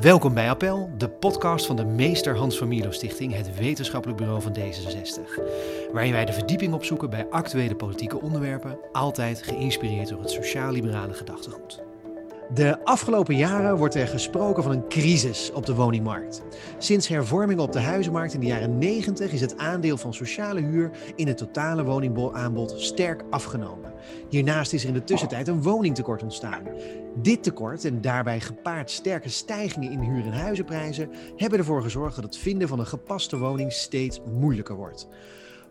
Welkom bij Appel, de podcast van de Meester Hans van Stichting, het wetenschappelijk bureau van D66. Waarin wij de verdieping opzoeken bij actuele politieke onderwerpen, altijd geïnspireerd door het sociaal-liberale gedachtegoed. De afgelopen jaren wordt er gesproken van een crisis op de woningmarkt. Sinds hervormingen op de huizenmarkt in de jaren 90 is het aandeel van sociale huur in het totale woningaanbod sterk afgenomen. Hiernaast is er in de tussentijd een woningtekort ontstaan. Dit tekort en daarbij gepaard sterke stijgingen in huur- en huizenprijzen hebben ervoor gezorgd dat het vinden van een gepaste woning steeds moeilijker wordt.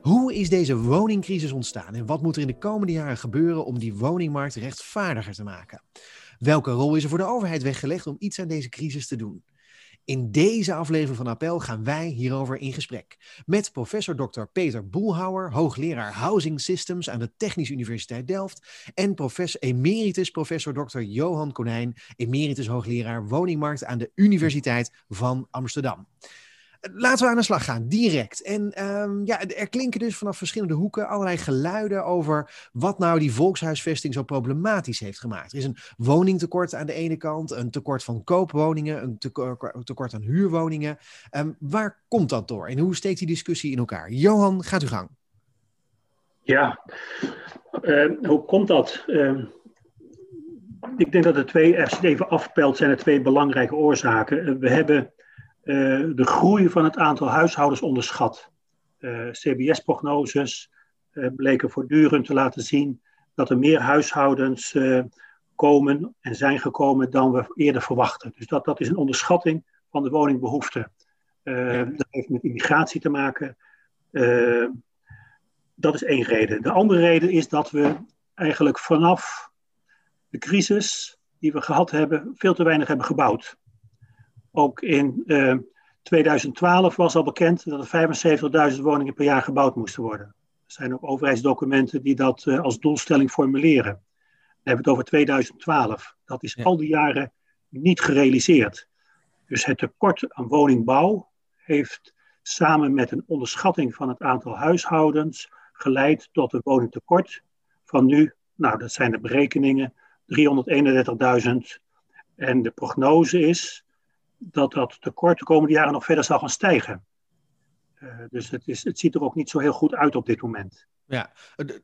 Hoe is deze woningcrisis ontstaan en wat moet er in de komende jaren gebeuren om die woningmarkt rechtvaardiger te maken? Welke rol is er voor de overheid weggelegd om iets aan deze crisis te doen? In deze aflevering van Appel gaan wij hierover in gesprek met professor Dr. Peter Boelhouwer, hoogleraar Housing Systems aan de Technische Universiteit Delft en professor, emeritus professor Dr. Johan Konijn, emeritus hoogleraar woningmarkt aan de Universiteit van Amsterdam. Laten we aan de slag gaan, direct. En ehm, ja, er klinken dus vanaf verschillende hoeken allerlei geluiden over wat nou die volkshuisvesting zo problematisch heeft gemaakt. Er is een woningtekort aan de ene kant, een tekort van koopwoningen, een tekort aan huurwoningen. Um, waar komt dat door en hoe steekt die discussie in elkaar? Johan, gaat u gang. Ja, uh, hoe komt dat? Ik denk dat er twee, als je het even afpelt, zijn er twee belangrijke oorzaken. We hebben de groei van het aantal huishoudens onderschat. Eh, CBS-prognoses uh, bleken voortdurend te laten zien dat er meer huishoudens komen en zijn gekomen dan we eerder verwachten. Dus dat, dat is een onderschatting van de woningbehoefte. Dat heeft met immigratie te maken. dat is één reden. De andere reden is dat we eigenlijk vanaf de crisis die we gehad hebben, veel te weinig hebben gebouwd. Ook in 2012 eh, was al bekend dat er 75.000 woningen per jaar gebouwd moesten worden. Er zijn ook overheidsdocumenten die dat uh, als doelstelling formuleren. Dan hebben we het over 2012. Dat is al die jaren niet gerealiseerd. Dus het tekort aan woningbouw heeft samen met een onderschatting van het aantal huishoudens geleid tot een woningtekort van nu, nou dat zijn de berekeningen, 331.000. En de prognose is dat dat tekort de komende jaren nog verder zal gaan stijgen. Uh, dus het, is, het ziet er ook niet zo heel goed uit op dit moment. Ja,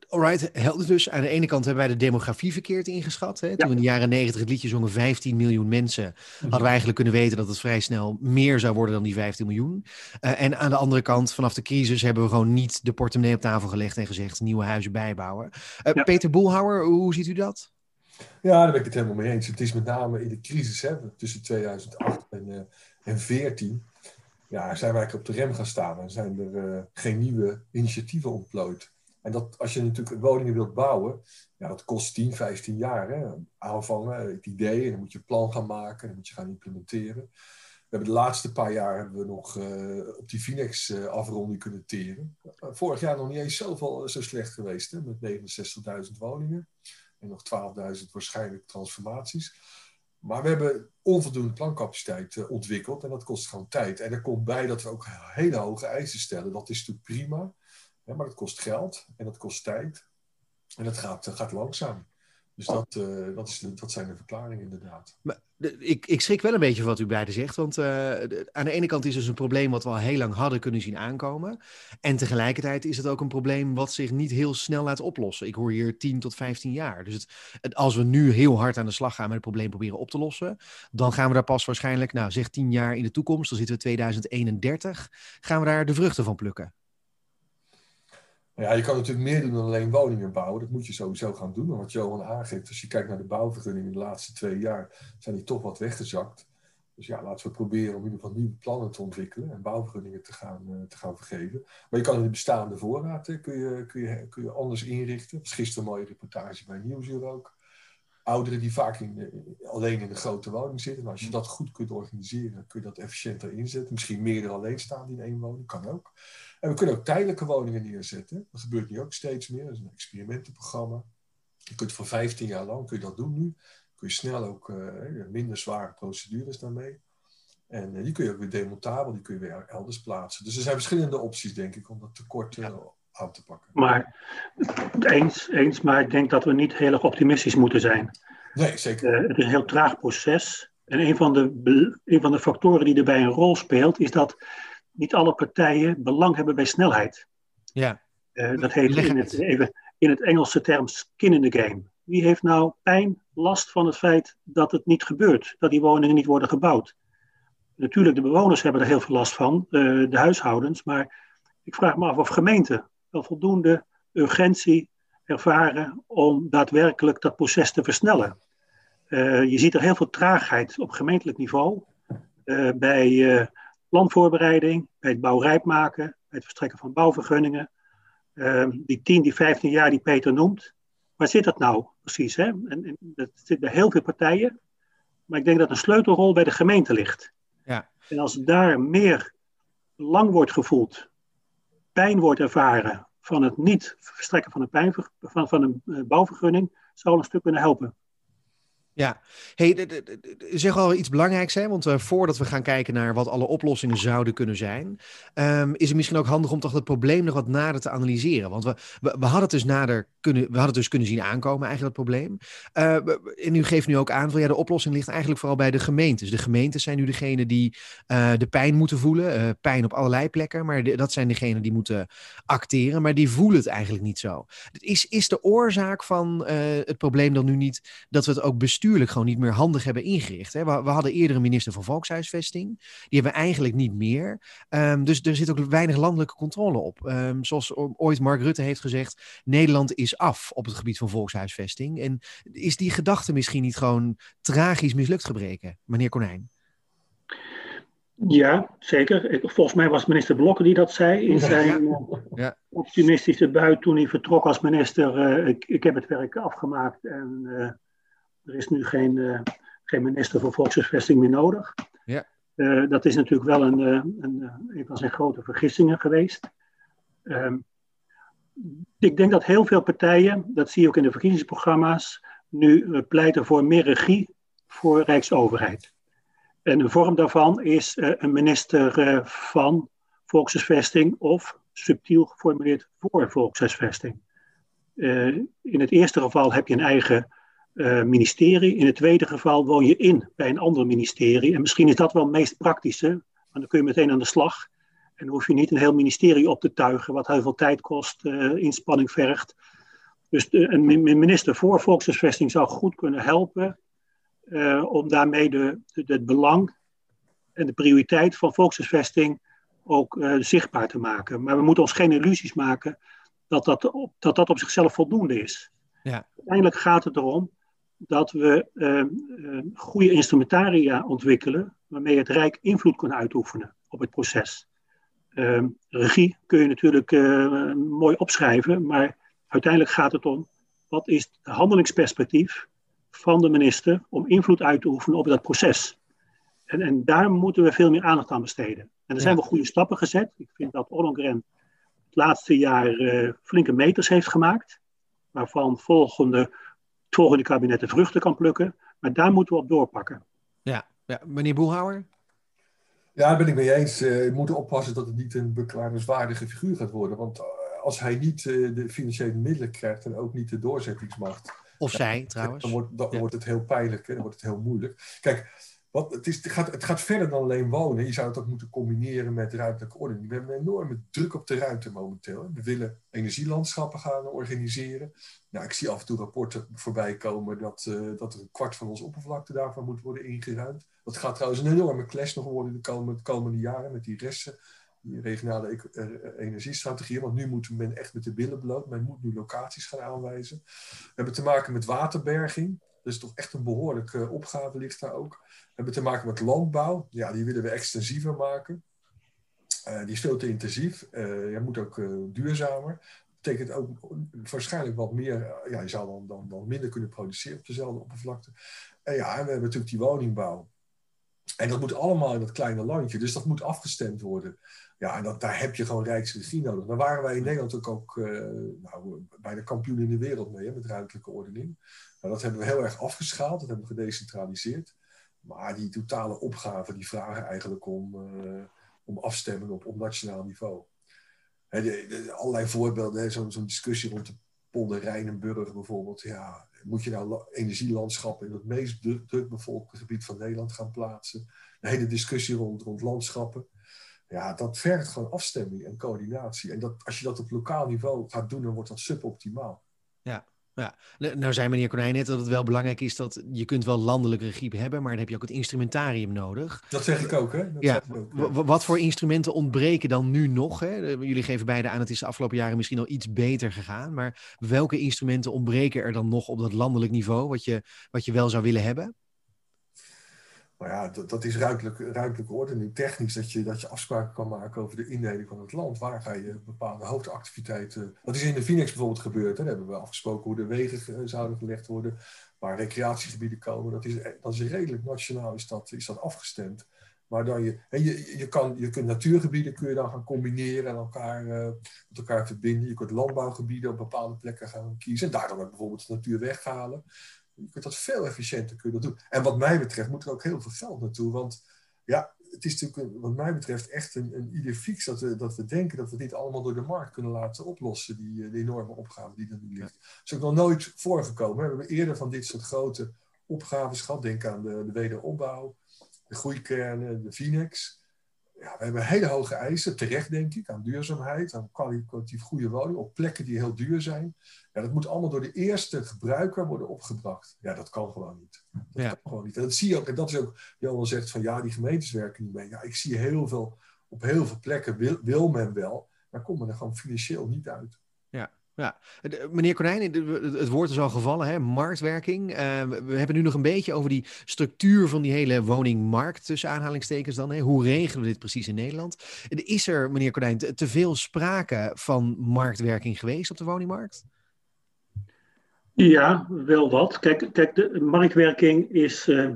alright. Helder dus. Aan de ene kant hebben wij de demografie verkeerd ingeschat. Hè? Toen in de jaren negentig het liedje zongen 15 miljoen mensen, mhm. hadden we eigenlijk kunnen weten dat het vrij snel meer zou worden dan die 15 miljoen. Uh, en aan de andere kant, vanaf de crisis hebben we gewoon niet de portemonnee op tafel gelegd en gezegd nieuwe huizen bijbouwen. Uh, ja. Peter Boelhouwer, hoe ziet u dat? Ja, daar ben ik het helemaal mee eens. Het is met name in de crisis tussen 2008 en 2014. Uh, ja, zijn wij op de rem gaan staan en zijn er uh, geen nieuwe initiatieven ontplooid. En dat, als je natuurlijk woningen wilt bouwen, ja, dat kost 10, 15 jaar. Hè? Aanvangen, het idee, dan moet je een plan gaan maken, dan moet je gaan implementeren. We hebben de laatste paar jaar hebben we nog uh, op die Finex uh, afronding kunnen teren. vorig jaar nog niet eens zoveel, zo slecht geweest, hè, met 69.000 woningen en nog 12.000 waarschijnlijk transformaties. Maar we hebben onvoldoende plancapaciteit uh, ontwikkeld en dat kost gewoon tijd. En er komt bij dat we ook hele hoge eisen stellen. Dat is natuurlijk prima, hè, maar dat kost geld en dat kost tijd. En dat gaat, gaat langzaam. Dus dat, uh, dat, is dat zijn de verklaringen inderdaad. Maar ik, ik schrik wel een beetje van wat u beiden zegt. Want uh, aan de ene kant is dus een probleem wat we al heel lang hadden kunnen zien aankomen. En tegelijkertijd is het ook een probleem wat zich niet heel snel laat oplossen. Ik hoor hier 10 tot 15 jaar. Dus het, het, als we nu heel hard aan de slag gaan met het probleem proberen op te lossen, dan gaan we daar pas waarschijnlijk, nou zeg 10 jaar in de toekomst, dan zitten we 2031, gaan we daar de vruchten van plukken. Ja, je kan natuurlijk meer doen dan alleen woningen bouwen. Dat moet je sowieso gaan doen. Want wat Johan aangeeft, als je kijkt naar de bouwvergunningen in de laatste twee jaar, zijn die toch wat weggezakt. Dus ja, laten we proberen om in ieder geval nieuwe plannen te ontwikkelen en bouwvergunningen te gaan, uh, te gaan vergeven. Maar je kan de bestaande voorraad kun je, kun je, kun je anders inrichten. Dat gisteren een mooie reportage bij Nieuwsuur ook. Ouderen die vaak in, alleen in een grote woning zitten. Maar als je dat goed kunt organiseren, kun je dat efficiënter inzetten. Misschien meerdere alleenstaanden in één woning, kan ook. En we kunnen ook tijdelijke woningen neerzetten. Dat gebeurt nu ook steeds meer. Dat is een experimentenprogramma. Je kunt voor 15 jaar lang kun je dat doen nu. Kun je snel ook uh, minder zware procedures daarmee. En uh, die kun je ook weer demontabel, die kun je weer elders plaatsen. Dus er zijn verschillende opties, denk ik, om dat tekort uh, aan te pakken. Maar eens, eens, maar ik denk dat we niet heel erg optimistisch moeten zijn. Nee, zeker. het is een heel traag proces. En een van, de, een van de factoren die erbij een rol speelt, is dat niet alle partijen belang hebben bij snelheid. Ja. Uh, dat heet in het, even, in het Engelse term skin in the game. Wie heeft nou pijn, last van het feit dat het niet gebeurt, dat die woningen niet worden gebouwd? Natuurlijk, de bewoners hebben er heel veel last van, uh, de huishoudens, maar ik vraag me af of gemeenten wel voldoende urgentie ervaren om daadwerkelijk dat proces te versnellen. Uh, je ziet er heel veel traagheid op gemeentelijk niveau. Uh, bij landvoorbereiding, bij het bouwrijp maken, bij het verstrekken van bouwvergunningen. Ehm, die 10, die 15 jaar die Peter noemt. Waar zit dat nou precies? Hè? En, en, dat zit bij heel veel partijen. Maar ik denk dat een sleutelrol bij de gemeente ligt. Ja. En als daar meer lang wordt gevoeld, pijn wordt ervaren van het niet verstrekken van een, pijn, van, van een bouwvergunning, zou een stuk kunnen helpen. Ja, hey, zeg al iets belangrijks, hè? want uh, voordat we gaan kijken naar wat alle oplossingen zouden kunnen zijn, um, is het misschien ook handig om toch het probleem nog wat nader te analyseren. Want we, we, we, hadden het dus nader kunnen, we hadden het dus kunnen zien aankomen, eigenlijk dat probleem. Uh, en u geeft nu ook aan, van, ja, de oplossing ligt eigenlijk vooral bij de gemeentes. De gemeentes zijn nu degene die uh, de pijn moeten voelen, pijn op allerlei plekken, maar dat zijn degenen die moeten acteren, maar die voelen het eigenlijk niet zo. Is, is de oorzaak van het probleem dan nu niet dat we het ook besturen? Bestuurlijk gewoon niet meer handig hebben ingericht. Hè. We, we, hadden eerder een minister van Volkshuisvesting. Die hebben we eigenlijk niet meer. Um, dus er zit ook weinig landelijke controle op. Um, zoals ooit Mark Rutte heeft gezegd, Nederland is af op het gebied van volkshuisvesting. En is die gedachte misschien niet gewoon tragisch mislukt gebreken, meneer Konijn? Ja, zeker. Volgens mij was minister Blokker die dat zei in zijn ja. optimistische bui toen hij vertrok als minister. Uh, ik, ik, heb het werk afgemaakt en uh, er is nu geen, uh, geen minister voor volkshuisvesting meer nodig. Ja. Uh, dat is natuurlijk wel een, uh, een, een, van zijn grote vergissingen geweest. Ehm, ik denk dat heel veel partijen, dat zie je ook in de verkiezingsprogramma's, nu pleiten voor meer regie voor Rijksoverheid. En een vorm daarvan is een minister van volkshuisvesting of subtiel geformuleerd voor volkshuisvesting. in het eerste geval heb je een eigen uh, ministerie. In het tweede geval woon je in bij een ander ministerie. En misschien is dat wel het meest praktische, want dan kun je meteen aan de slag. En dan hoef je niet een heel ministerie op te tuigen, wat heel veel tijd kost, uh, inspanning vergt. Dus de, een minister voor volkshuisvesting zou goed kunnen helpen uh, om daarmee de, de, het belang en de prioriteit van volkshuisvesting ook zichtbaar te maken. Maar we moeten ons geen illusies maken dat dat op, dat, dat op zichzelf voldoende is. Ja. Uiteindelijk gaat het erom dat we uh, goede instrumentaria ontwikkelen waarmee het Rijk invloed kan uitoefenen op het proces. Uh, regie kun je natuurlijk uh, mooi opschrijven, maar uiteindelijk gaat het om wat is het handelingsperspectief van de minister om invloed uit te oefenen op dat proces. En, en daar moeten we veel meer aandacht aan besteden. En er zijn wel goede stappen gezet. Ik vind dat Ollongren het laatste jaar flinke meters heeft gemaakt, waarvan volgende volgende kabinet de vruchten kan plukken. Maar daar moeten we op doorpakken. Ja, ja. meneer Boelhouwer? Ja, daar ben ik mee eens. Uh, we moeten oppassen dat het niet een beklagenswaardige figuur gaat worden. Want uh, als hij niet uh, de financiële middelen krijgt en ook niet de doorzettingsmacht. Of zij trouwens. Dan, wordt, dan ja. wordt het heel pijnlijk en dan wordt het heel moeilijk. Kijk, wat, het, is, het, gaat, het gaat verder dan alleen wonen. Je zou het ook moeten combineren met ruimtelijke ordening. We hebben een enorme druk op de ruimte momenteel. We willen energielandschappen gaan organiseren. Nou, ik zie af en toe rapporten voorbij komen dat, uh, dat er een kwart van onze oppervlakte daarvan moet worden ingeruimd. Dat gaat trouwens een enorme clash nog worden de komende, de komende jaren met die resten, die regionale e uh, energiestrategieën. Want nu moet men echt met de billen bloot. Men moet nu locaties gaan aanwijzen. We hebben te maken met waterberging. Dus toch echt een behoorlijke uh, opgave ligt daar ook. We hebben te maken met landbouw. Ja, die willen we extensiever maken. Uh, die is veel te intensief. Uh, je moet ook duurzamer betekent ook waarschijnlijk wat meer, ja, je zou dan, dan, dan minder kunnen produceren op dezelfde oppervlakte. En ja, en we hebben natuurlijk die woningbouw. En dat moet allemaal in dat kleine landje, dus dat moet afgestemd worden. Ja, en dat, daar heb je gewoon rijksregie nodig. Daar waren wij in Nederland ook, ook uh, nou, bij de kampioen in de wereld mee, hè, met ruimtelijke ordening. Nou, dat hebben we heel erg afgeschaald, dat hebben we gedecentraliseerd. Maar die totale opgaven, die vragen eigenlijk om, uh, om afstemming op, op nationaal niveau. De, de, allerlei voorbeelden, zo'n zo discussie rond de Polder Rijnenburg bijvoorbeeld. Ja, moet je nou energielandschappen in het meest druk, bevolkte gebied van Nederland gaan plaatsen? De hele discussie rond, rond landschappen. Ja, dat vergt gewoon afstemming en coördinatie. En dat, als je dat op lokaal niveau gaat doen, dan wordt dat suboptimaal. Ja, ja, nou zei meneer Konijn net dat het wel belangrijk is dat je kunt wel landelijke regie hebben, maar dan heb je ook het instrumentarium nodig. Dat zeg ik ook, hè? Dat ja. Wat voor instrumenten ontbreken dan nu nog? Hè? Jullie geven beide aan, het is de afgelopen jaren misschien al iets beter gegaan, maar welke instrumenten ontbreken er dan nog op dat landelijk niveau, wat je, wat je wel zou willen hebben? Maar ja, dat, dat is ruimtelijke, ruimtelijke ordening. Technisch dat je, dat je afspraken kan maken over de indeling van het land. Waar ga je bepaalde hoofdactiviteiten. Dat is in de Phoenix bijvoorbeeld gebeurd. Hè? Daar hebben we afgesproken hoe de wegen zouden gelegd worden. Waar recreatiegebieden komen. Dat is, dat is redelijk nationaal is dat, is dat afgestemd. Maar dan je, je, je, kan, je kunt natuurgebieden kun je dan gaan combineren en elkaar, uh, met elkaar verbinden. Je kunt landbouwgebieden op bepaalde plekken gaan kiezen. En daar dan bijvoorbeeld de natuur weghalen. Je kunt dat veel efficiënter kunnen doen. En wat mij betreft moet er ook heel veel geld naartoe. Want ja, het is natuurlijk wat mij betreft echt een, een idee fix dat we, dat we denken dat we dit allemaal door de markt kunnen laten oplossen. Die, eh, die enorme opgave die er nu ligt. Dat is ook nog nooit voorgekomen. We hebben eerder van dit soort grote opgaves gehad. Denk aan de, de wederopbouw, de groeikernen, de Phoenix ja, we hebben hele hoge eisen, terecht denk ik, aan duurzaamheid, aan kwalitatief goede woningen, op plekken die heel duur zijn. Ja, dat moet allemaal door de eerste gebruiker worden opgebracht. Ja, dat kan gewoon niet. Dat ja. kan gewoon niet. En dat zie je ook, en dat is ook, Johan zegt van ja, die gemeentes werken niet mee. Ja, ik zie heel veel, op heel veel plekken wil, wil men wel, maar komt men er gewoon financieel niet uit. Ja, meneer Konijn, het woord is al gevallen, hè? marktwerking. Uh, we hebben nu nog een beetje over die structuur van die hele woningmarkt, tussen aanhalingstekens dan. Hè? Hoe regelen we dit precies in Nederland? Is er, meneer Konijn, te, veel sprake van marktwerking geweest op de woningmarkt? Ja, wel wat. Kijk, kijk de marktwerking is, uh,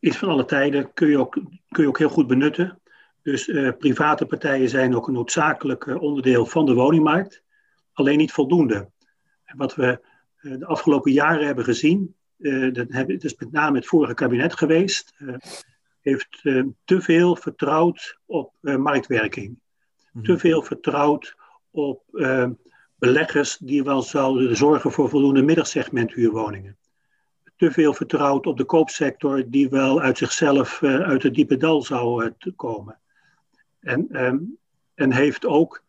van alle tijden, kun je ook, kun je ook heel goed benutten. Dus private partijen zijn ook een noodzakelijk onderdeel van de woningmarkt alleen niet voldoende. En wat we eh, de afgelopen jaren hebben gezien, uh, dat hebben, is met name het vorige kabinet geweest, uh, heeft te veel vertrouwd op marktwerking. Mhm. Te veel vertrouwd op beleggers die wel zouden zorgen voor voldoende middagsegment huurwoningen. Te veel vertrouwd op de koopsector die wel uit zichzelf uit het diepe dal zou komen. En, um, en heeft ook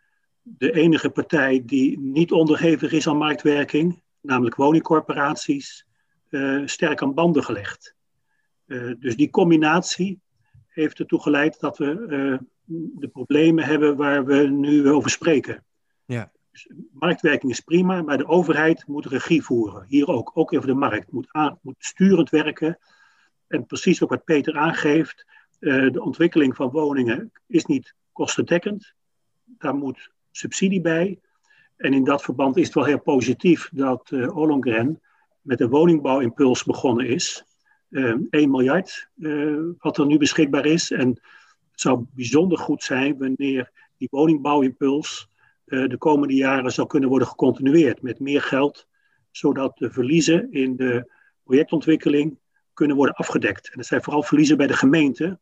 de enige partij die niet onderhevig is aan marktwerking, namelijk woningcorporaties, uh, sterk aan banden gelegd. Uh, dus die combinatie heeft ertoe geleid dat we uh, de problemen hebben waar we nu over spreken. Ja. Dus marktwerking is prima, maar de overheid moet regie voeren. Hier ook, ook even de markt moet, aan, moet sturend werken. En precies ook wat Peter aangeeft, de ontwikkeling van woningen is niet kostendekkend. Daar moet subsidie bij. En in dat verband is het wel heel positief dat uh, met een woningbouwimpuls begonnen is. Uh, eh, 1 miljard uh, wat er nu beschikbaar is. En het zou bijzonder goed zijn wanneer die woningbouwimpuls de komende jaren zou kunnen worden gecontinueerd met meer geld, zodat de verliezen in de projectontwikkeling kunnen worden afgedekt. En dat zijn vooral verliezen bij de gemeente,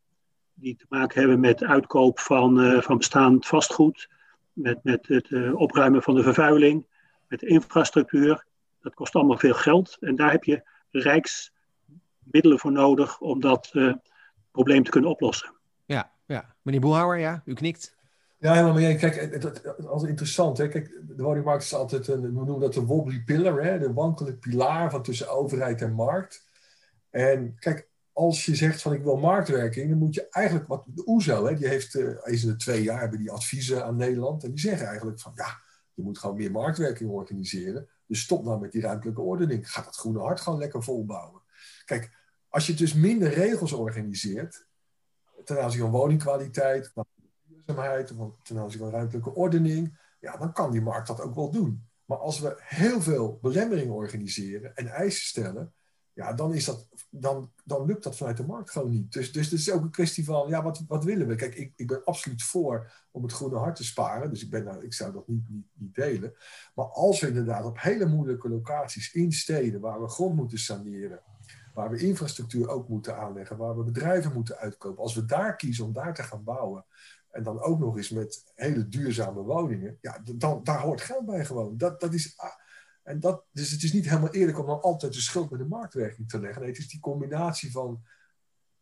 die te maken hebben met uitkoop van, van bestaand vastgoed, met, met het uh, opruimen van de vervuiling, met de infrastructuur. Dat kost allemaal veel geld en daar heb je rijksmiddelen voor nodig om dat uh, probleem te kunnen oplossen. Ja, ja. meneer Boelhouwer, ja, u knikt. Ja, helemaal mee. Kijk, dat, is altijd interessant. Hè? Kijk, de woningmarkt is altijd, een, we noemen dat de wobbly pillar, hè? de wankele pilaar van tussen overheid en markt. En kijk, als je zegt van ik wil marktwerking, dan moet je eigenlijk, wat de OESO, hè, die heeft uh, eens in de twee jaar hebben die adviezen aan Nederland. En die zeggen eigenlijk van ja, je moet gewoon meer marktwerking organiseren. Dus stop nou met die ruimtelijke ordening. Ga dat groene hart gewoon lekker volbouwen. Kijk, als je dus minder regels organiseert, ten aanzien van woningkwaliteit, duurzaamheid, ten aanzien van ruimtelijke ordening, ja, dan kan die markt dat ook wel doen. Maar als we heel veel belemmeringen organiseren en eisen stellen, ja, dan, is dat, dan, dan lukt dat vanuit de markt gewoon niet. Dus, dus het is ook een kwestie van, ja, wat, wat willen we? Kijk, ik, ik ben absoluut voor om het groene hart te sparen. Dus ik, ben ik zou dat niet, niet, niet delen. Maar als we inderdaad op hele moeilijke locaties in steden, waar we grond moeten saneren, waar we infrastructuur ook moeten aanleggen, waar we bedrijven moeten uitkopen, als we daar kiezen om daar te gaan bouwen, en dan ook nog eens met hele duurzame woningen, ja, dan, daar hoort geld bij gewoon. Dat, dat is En dat, dus het is niet helemaal eerlijk om dan altijd de schuld bij de marktwerking te leggen. Nee, het is die combinatie van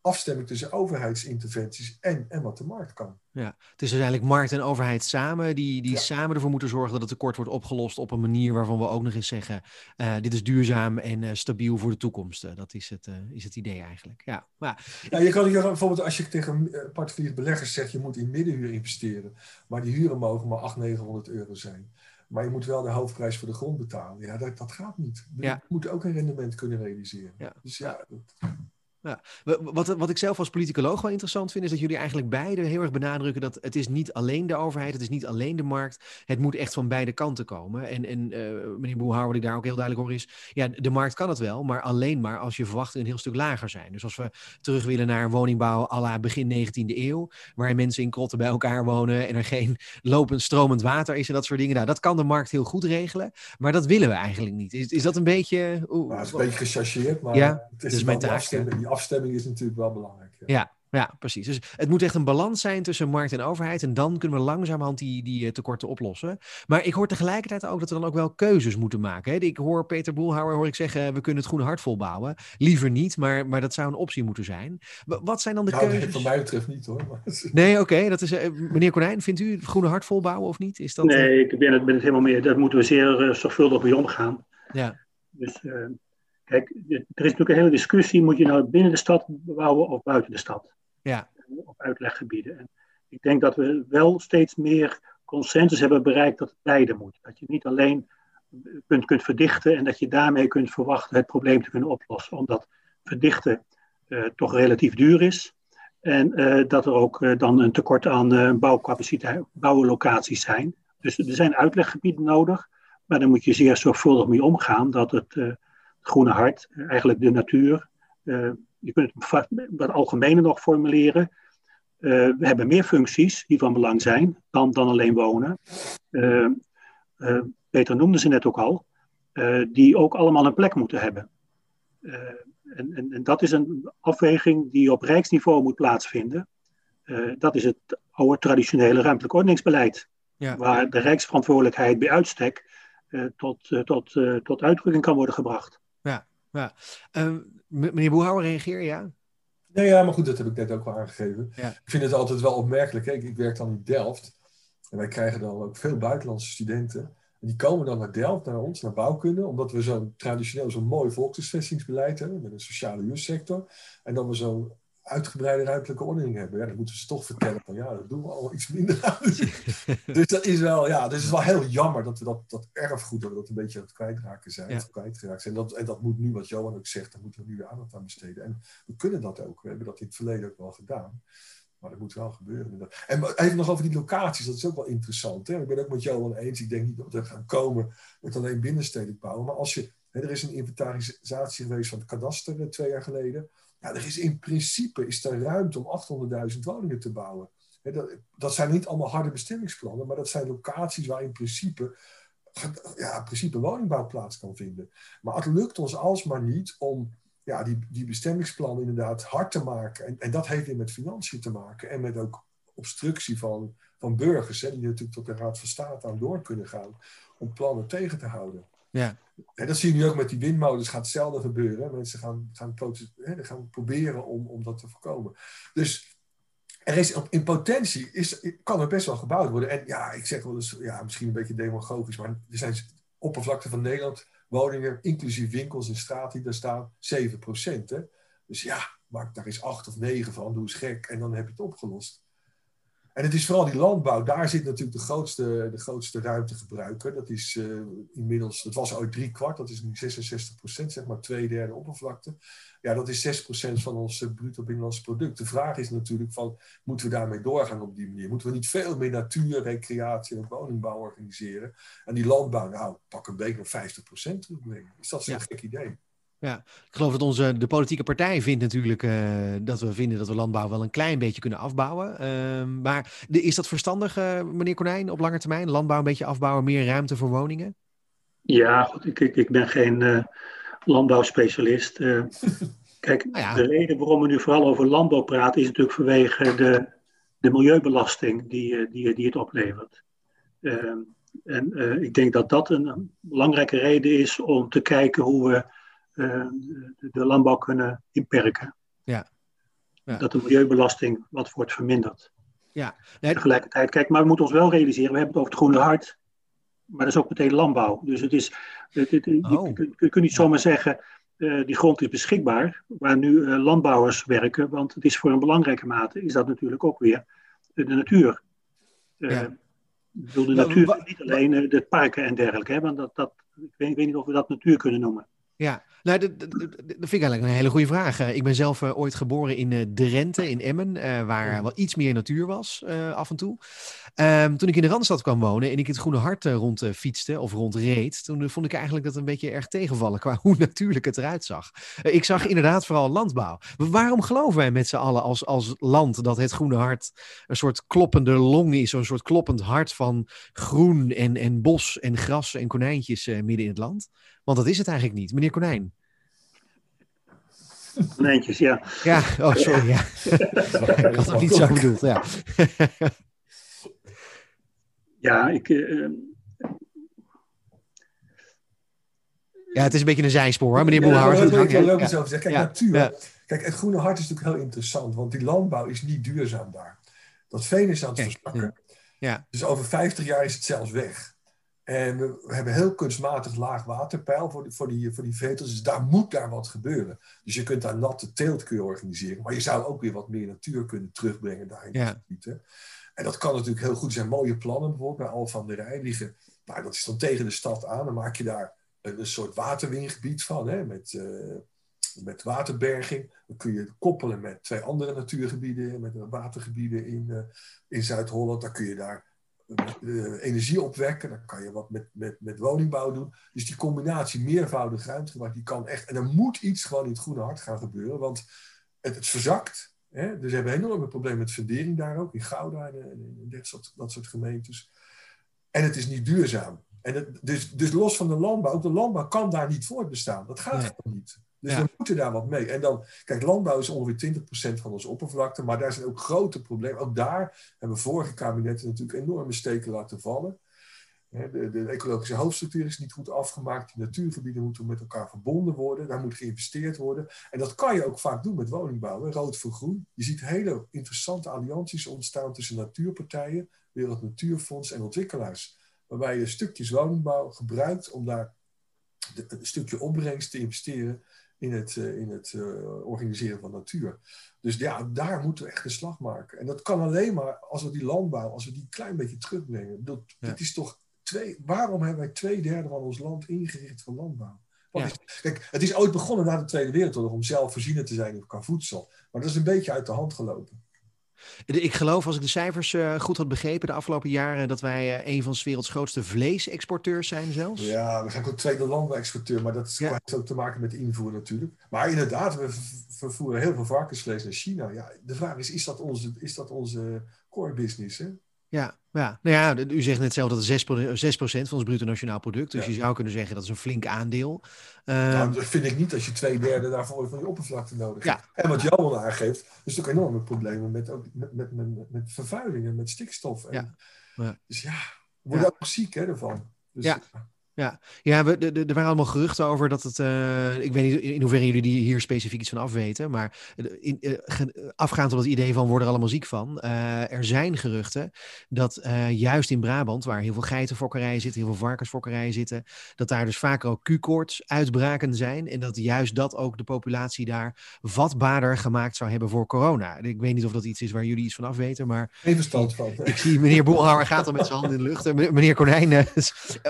afstemming tussen overheidsinterventies en, en wat de markt kan. Ja, het is uiteindelijk markt en overheid samen die, die samen ervoor moeten zorgen dat het tekort wordt opgelost op een manier waarvan we ook nog eens zeggen, uh, dit is duurzaam en uh, stabiel voor de toekomst. Uh, dat is het, is het idee eigenlijk. Ja, maar, ja, je kan hier bijvoorbeeld als je tegen particuliere beleggers zegt, je moet in middenhuur investeren, maar die huren mogen maar 800, 900 euro zijn. Maar je moet wel de hoofdprijs voor de grond betalen. Ja, dat, dat gaat niet. Je ja. moet ook een rendement kunnen realiseren. Ja. Dus ja, dat... Ja. Wat, wat ik zelf als politicoloog wel interessant vind, is dat jullie eigenlijk beide heel erg benadrukken dat het is niet alleen de overheid, het is niet alleen de markt, het moet echt van beide kanten komen. En, en uh, meneer Boelhouwer, wat ik daar ook heel duidelijk hoor, is, ja, de markt kan het wel, maar alleen maar als je verwachtingen een heel stuk lager zijn. Dus als we terug willen naar woningbouw à la begin 19e eeuw, waar mensen in krotten bij elkaar wonen en er geen lopend stromend water is en dat soort dingen, nou, dat kan de markt heel goed regelen, maar dat willen we eigenlijk niet. Is, is dat een beetje... Oeh, nou, het is een beetje gechargeerd, maar ja, het is dus mijn taak afstemming is natuurlijk wel belangrijk. Ja. ja. Ja, precies. Dus het moet echt een balans zijn tussen markt en overheid. En dan kunnen we langzamerhand die, die eh, tekorten oplossen. Maar ik hoor tegelijkertijd ook dat we dan ook wel keuzes moeten maken. Hè? Ik hoor Peter Boelhouwer hoor ik zeggen, we kunnen het Groene Hart volbouwen. Liever niet, maar, maar dat zou een optie moeten zijn. Wat zijn dan de nou, keuzes? Wat mij betreft niet hoor. Nee, oké. dat is uh, meneer Konijn, vindt u het Groene Hart volbouwen of niet? Is dat, nee, ik ben het, ben het helemaal meer. Daar moeten we zeer uh, zorgvuldig mee omgaan. Ja. Dus... Kijk, er is natuurlijk een hele discussie, moet je nou binnen de stad bouwen of buiten de stad? Ja. Op uitleggebieden. En ik denk dat we wel steeds meer consensus hebben bereikt dat het beide moet. Dat je niet alleen kunt, kunt verdichten en dat je daarmee kunt verwachten het probleem te kunnen oplossen. Omdat verdichten uh, toch relatief duur is. En uh, dat er ook uh, dan een tekort aan bouwcapaciteit, bouwlocaties zijn. Dus er zijn uitleggebieden nodig. Maar daar moet je zeer zorgvuldig mee omgaan dat het groene hart, eigenlijk de natuur. Uh, je kunt het wat algemener nog formuleren. Uh, we hebben meer functies die van belang zijn dan, dan alleen wonen. Uh, Peter noemde ze net ook al, die ook allemaal een plek moeten hebben. En, en, en, dat is een afweging die op rijksniveau moet plaatsvinden. dat is het oude traditionele ruimtelijk ordeningsbeleid, ja. waar de rijksverantwoordelijkheid bij uitstek tot, tot, tot uitdrukking kan worden gebracht. Ja. Uh, meneer Boehouwer, reageer ja? Nee, ja, maar goed, dat heb ik net ook wel aangegeven. Ja. Ik vind het altijd wel opmerkelijk. Kijk, ik werk dan in Delft. En wij krijgen dan ook veel buitenlandse studenten. En die komen dan naar Delft, naar ons, naar bouwkunde. Omdat we zo'n traditioneel zo'n mooi volkshuisvestingsbeleid hebben. Met een sociale huursector. En dan we zo'n uitgebreide ruimtelijke ordening hebben. Ja, dan moeten ze toch vertellen van ja, dat doen we al iets minder dus dat is wel, ja, dat is wel heel jammer dat we dat, dat erfgoed, dat we dat een beetje aan het kwijtraken zijn. Ja. Kwijtgeraakt zijn. En dat, en dat moet nu, wat Johan ook zegt, daar moeten we nu weer aandacht aan besteden. En we kunnen dat ook. We hebben dat in het verleden ook wel gedaan. Maar dat moet wel gebeuren. En even nog over die locaties, dat is ook wel interessant. Hè? Ik ben ook met Johan eens. Ik denk niet dat we gaan komen met alleen binnenstedelijk bouwen. Maar als je, hè, er is een inventarisatie geweest van het kadaster eh, twee jaar geleden. Ja, er is in principe is er ruimte om 800.000 woningen te bouwen. Dat, dat, zijn niet allemaal harde bestemmingsplannen, maar dat zijn locaties waar in principe, ja, in principe woningbouw plaats kan vinden. Maar het lukt ons alsmaar niet om ja, die, die bestemmingsplannen inderdaad hard te maken. En, en dat heeft weer met financiën te maken en met ook obstructie van, van burgers, hè, die natuurlijk tot de Raad van State aan door kunnen gaan om plannen tegen te houden. Ja. Dat zie je nu ook met die windmolens, gaat hetzelfde gebeuren. Mensen gaan, gaan, gaan proberen om, om dat te voorkomen. Dus er is, in potentie is, kan er best wel gebouwd worden. En ja, ik zeg wel eens, ja, misschien een beetje demagogisch, maar er zijn oppervlakte van Nederland woningen, inclusief winkels en straat die daar staan, 7% Hè? Dus ja, maak daar is 8 of 9 van, doe eens gek en dan heb je het opgelost. En het is vooral die landbouw, daar zit natuurlijk de grootste, de grootste ruimtegebruiker. Dat is uh, inmiddels, dat was ooit drie kwart, dat is nu 66 procent, zeg maar twee derde oppervlakte. Ja, dat is 6 procent van ons uh, bruto binnenlands product. De vraag is natuurlijk van, moeten we daarmee doorgaan op die manier? Moeten we niet veel meer natuur, recreatie en woningbouw organiseren? En die landbouw, nou, pak een beetje naar 50 procent terugbrengen. Is dat zo'n ja. gek idee? Ja, ik geloof dat onze, de politieke partij vindt natuurlijk uh, dat we vinden dat we landbouw wel een klein beetje kunnen afbouwen. Uh, maar de, is dat verstandig, uh, meneer Konijn, op lange termijn? Landbouw een beetje afbouwen, meer ruimte voor woningen? Ja, goed, ik, ik, ik ben geen uh, landbouwspecialist. kijk, nou ja. de reden waarom we nu vooral over landbouw praten is natuurlijk vanwege de, de milieubelasting die, die, die het oplevert. Ehm, En ik denk dat dat een belangrijke reden is om te kijken hoe we de, de landbouw kunnen inperken. Ja. ja. Dat de milieubelasting wat wordt verminderd. Ja. Nee, Tegelijkertijd, kijk, maar we moeten ons wel realiseren, we hebben het over het groene hart, maar dat is ook meteen landbouw. Dus het is, het, het, oh. je, je, kunt niet zomaar zeggen, uh, die grond is beschikbaar, waar nu uh, landbouwers werken, want het is voor een belangrijke mate, is dat natuurlijk ook weer de, de natuur. Ja. Ik bedoel, de natuur, niet alleen de parken en dergelijke, hè, want dat, dat, ik, weet, ik weet niet of we dat natuur kunnen noemen. Ja, nou, dat, dat, dat, vind ik eigenlijk een hele goede vraag. Eh, ik ben zelf uh, ooit geboren in uh, De Rente, in Emmen, uh, waar wel iets meer natuur was af en toe. Um, toen ik in de Randstad kwam wonen en ik het Groene Hart rond fietste of rondreed, toen vond ik eigenlijk dat een beetje erg tegenvallen qua hoe natuurlijk het eruit zag. ik zag inderdaad vooral landbouw. Maar waarom geloven wij met z'n allen als, als land dat het Groene Hart een soort kloppende long is, zo'n soort kloppend hart van groen en, en bos en gras en konijntjes midden in het land? Want dat is het eigenlijk niet. Meneer Konijn. Konijntjes, ja. Ja, oh sorry. Ja. ik had het niet zo bedoeld, ja. ja, ik... Uh, ja, het is een beetje een zijspoor, hè, meneer Boelhouwer. Ja, dat wil ik logisch over zeggen. Kijk, natuur. Kijk, het groene hart is natuurlijk heel interessant, want die landbouw is niet duurzaam daar. Dat veen is aan het verzwakken. Ja. Dus over 50 jaar is het zelfs weg. En we, hebben heel kunstmatig laag waterpeil voor die, voor, die, voor die vetels. Dus daar moet daar wat gebeuren. Dus je kunt daar natte teelt organiseren. Maar je zou ook weer wat meer natuur kunnen terugbrengen daar in ja. En dat kan natuurlijk heel goed zijn. Mooie plannen bijvoorbeeld bij Al van der Rij liggen. Nou, dat is dan tegen de stad aan. Dan maak je daar een, een soort waterwingebied van. Hè, met, uh, met waterberging. Dan kun je koppelen met twee andere natuurgebieden. Met watergebieden in, uh, in Zuid-Holland. Dan kun je daar energie opwekken. Dan kan je wat met, met, met woningbouw doen. Dus die combinatie meervoudig ruimtegebruik, die kan echt. En er moet iets gewoon in het groene hart gaan gebeuren. Want het, het verzakt. Hè? Dus we hebben enorme problemen met fundering daar ook. In Gouda en, en dat, soort, dat soort gemeentes. En het is niet duurzaam. En het, dus, dus los van de landbouw, ook de landbouw kan daar niet voortbestaan. Dat gaat gewoon niet. Dus we moeten daar wat mee. En dan, kijk, landbouw is ongeveer 20% van onze oppervlakte, maar daar zijn ook grote problemen. Ook daar hebben vorige kabinetten natuurlijk enorme steken laten vallen. De, de, ecologische hoofdstructuur is niet goed afgemaakt. Die natuurgebieden moeten met elkaar verbonden worden. Daar moet geïnvesteerd worden. En dat kan je ook vaak doen met woningbouw. Rood voor groen. Je ziet hele interessante allianties ontstaan tussen natuurpartijen, Wereld Natuurfonds en ontwikkelaars. Waarbij je stukjes woningbouw gebruikt om daar een stukje opbrengst te investeren in het, uh, in het uh, organiseren van natuur. Dus ja, daar moeten we echt een slag maken. En dat kan alleen maar als we die landbouw, als we die een klein beetje terugbrengen. Dat, ja. dat is toch twee, waarom hebben wij twee derde van ons land ingericht voor landbouw? Ja. Is, kijk, het is ooit begonnen na de Tweede Wereldoorlog om zelfvoorzienend te zijn qua voedsel. Maar dat is een beetje uit de hand gelopen. Ik geloof, als ik de cijfers uh, goed had begrepen de afgelopen jaren, dat wij uh, een van de werelds grootste vleesexporteurs zijn zelfs. Ja, we zijn ook tweede landbouwexporteur, maar dat ja. heeft ook te maken met de invoer natuurlijk. Maar inderdaad, we vervoeren heel veel varkensvlees naar China. Ja, de vraag is, is dat onze, is dat onze core business? Hè? Ja, ja, nou ja, u zegt net zelf dat het 6%, 6 van ons bruto nationaal product. Dus ja. je zou kunnen zeggen dat is een flink aandeel. Nou, dat vind ik niet als je twee derde daarvoor van je oppervlakte nodig hebt. Ja. En wat Johan aangeeft, is ook enorme problemen met, ook, met, met, met, met vervuiling en met stikstof. En, ja. Dus ja, we worden ook ziek hè, ervan. Dus, ja. Ja, ja we, de, de, er waren allemaal geruchten over dat het. Uh, ik weet niet in hoeverre jullie hier specifiek iets van afweten. Maar in, uh, afgaand op het idee van worden er allemaal ziek van. Uh, er zijn geruchten dat juist in Brabant, waar heel veel geitenfokkerijen zitten, heel veel varkensfokkerijen zitten, dat daar dus vaker ook Q-koorts uitbraken zijn. En dat juist dat ook de populatie daar vatbaarder gemaakt zou hebben voor corona. Ik weet niet of dat iets is waar jullie iets van afweten. Maar Even stand van. Ik, zie meneer Boelhouwer gaat al met zijn handen in de lucht. Meneer Konijn,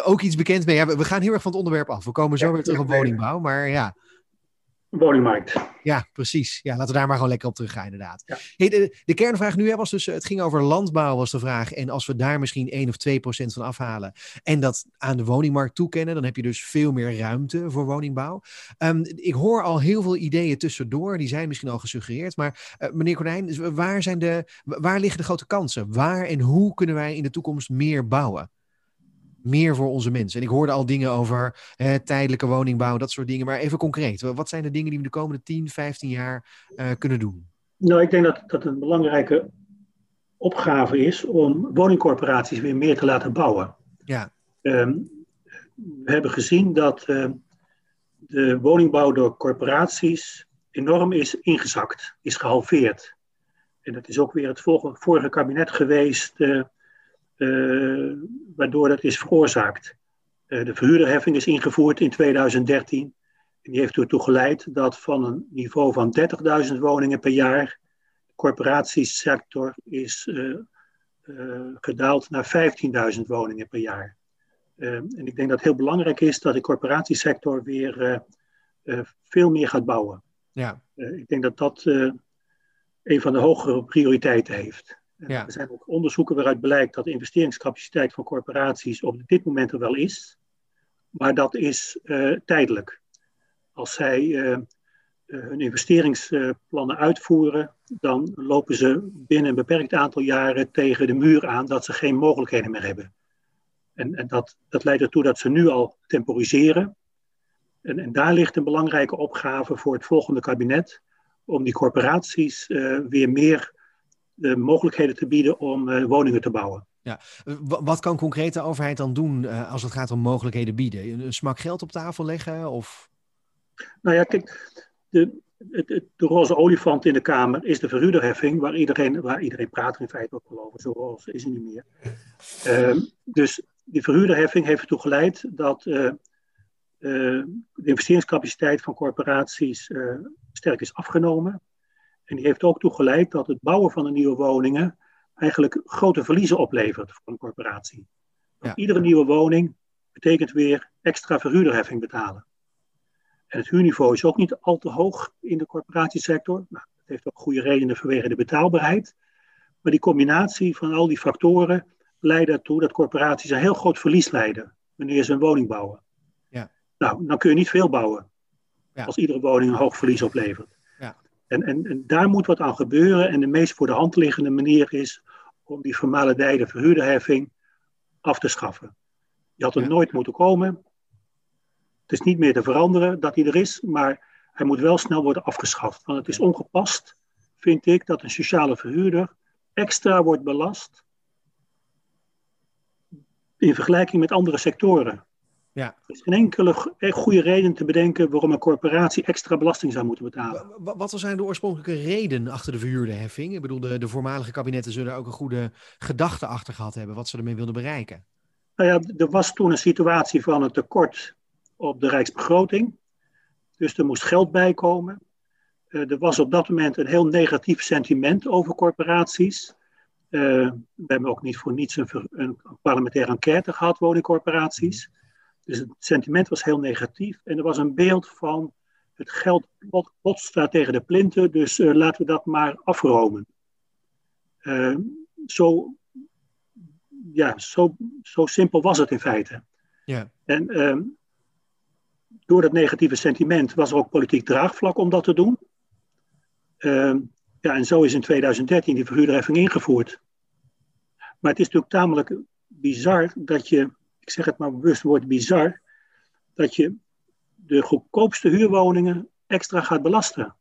ook iets bekend mee ja, we, gaan heel erg van het onderwerp af. We komen zo ja, weer terug op woningbouw, maar ja. Woningmarkt. Ja, precies. Ja, laten we daar maar gewoon lekker op teruggaan, inderdaad. Ja. Hey, de, de, kernvraag nu was dus, het ging over landbouw was de vraag. En als we daar misschien 1 of 2 procent van afhalen en dat aan de woningmarkt toekennen, dan heb je dus veel meer ruimte voor woningbouw. Um, ik hoor al heel veel ideeën tussendoor, die zijn misschien al gesuggereerd. Maar uh, meneer Konijn, waar, zijn de, waar liggen de grote kansen? Waar en hoe kunnen wij in de toekomst meer bouwen? Meer voor onze mensen. En ik hoorde al dingen over hè, tijdelijke woningbouw, dat soort dingen. Maar even concreet, wat zijn de dingen die we de komende 10, 15 jaar uh, kunnen doen? Nou, ik denk dat dat een belangrijke opgave is om woningcorporaties weer meer te laten bouwen. Ja. Ehm, we hebben gezien dat uh, de woningbouw door corporaties enorm is ingezakt, is gehalveerd. En dat is ook weer het vorige kabinet geweest, uh, waardoor dat is veroorzaakt. de verhuurderheffing is ingevoerd in 2013. En die heeft ertoe geleid dat van een niveau van 30.000 woningen per jaar, de corporatiesector is gedaald naar 15.000 woningen per jaar. en ik denk dat het heel belangrijk is dat de corporatiesector weer veel meer gaat bouwen. Ja. ik denk dat dat een van de hogere prioriteiten heeft. Ja. Er zijn ook onderzoeken waaruit blijkt dat de investeringscapaciteit van corporaties op dit moment er wel is, maar dat is uh, tijdelijk. Als zij uh, hun investeringsplannen uitvoeren, dan lopen ze binnen een beperkt aantal jaren tegen de muur aan dat ze geen mogelijkheden meer hebben. En, en dat, dat leidt ertoe dat ze nu al temporiseren. En, en daar ligt een belangrijke opgave voor het volgende kabinet om die corporaties uh, weer meer uh, mogelijkheden te bieden om uh, woningen te bouwen. Ja. Wat kan concreet de overheid dan doen als het gaat om mogelijkheden bieden? Een smak geld op tafel leggen? Of? Nou ja, kijk, de, het, het, de roze olifant in de Kamer is de verhuurderheffing, waar iedereen, waar iedereen praat in feite ook over. Zo roze is het niet meer. Ehm, dus die verhuurderheffing heeft ertoe geleid dat uh, de investeringscapaciteit van corporaties sterk is afgenomen. En die heeft ook toegeleid dat het bouwen van de nieuwe woningen eigenlijk grote verliezen oplevert voor een corporatie. Ja. Iedere nieuwe woning betekent weer extra verhuurderheffing betalen. En het huurniveau is ook niet al te hoog in de corporatiesector. Nou, dat heeft ook goede redenen vanwege de betaalbaarheid. Maar die combinatie van al die factoren leidt ertoe dat corporaties een heel groot verlies leiden wanneer ze een woning bouwen. Nou, dan kun je niet veel bouwen. Ja. Als iedere woning een hoog verlies oplevert. En, en, en, daar moet wat aan gebeuren. En de meest voor de hand liggende manier is om die vermalendijde verhuurderheffing af te schaffen. Die had er ja. nooit moeten komen. Het is niet meer te veranderen dat hij er is, maar hij moet wel snel worden afgeschaft. Want het is ongepast, vind ik, dat een sociale verhuurder extra wordt belast in vergelijking met andere sectoren. Ja. Er is geen enkele goede reden te bedenken waarom een corporatie extra belasting zou moeten betalen. Wat zijn de oorspronkelijke reden achter de verhuurderheffing? Ik bedoel, de, de voormalige kabinetten zullen ook een goede gedachte achter gehad hebben, wat ze ermee wilden bereiken. Nou ja, er was toen een situatie van een tekort op de rijksbegroting. Dus er moest geld bij komen. Uh, er was op dat moment een heel negatief sentiment over corporaties. Uh, we hebben ook niet voor niets een, een parlementaire enquête gehad, woningcorporaties. Dus het sentiment was heel negatief. En er was een beeld van het geld pot staat tegen de plinten, dus uh, laten we dat maar afromen. Uh, zo, ja, zo, zo simpel was het in feite. Ja. En uh, door dat negatieve sentiment was er ook politiek draagvlak om dat te doen. ja, en zo is in 2013 die verhuurderheffing ingevoerd. Maar het is natuurlijk tamelijk bizar dat je ik zeg het maar bewust woord bizar, dat je de goedkoopste huurwoningen extra gaat belasten.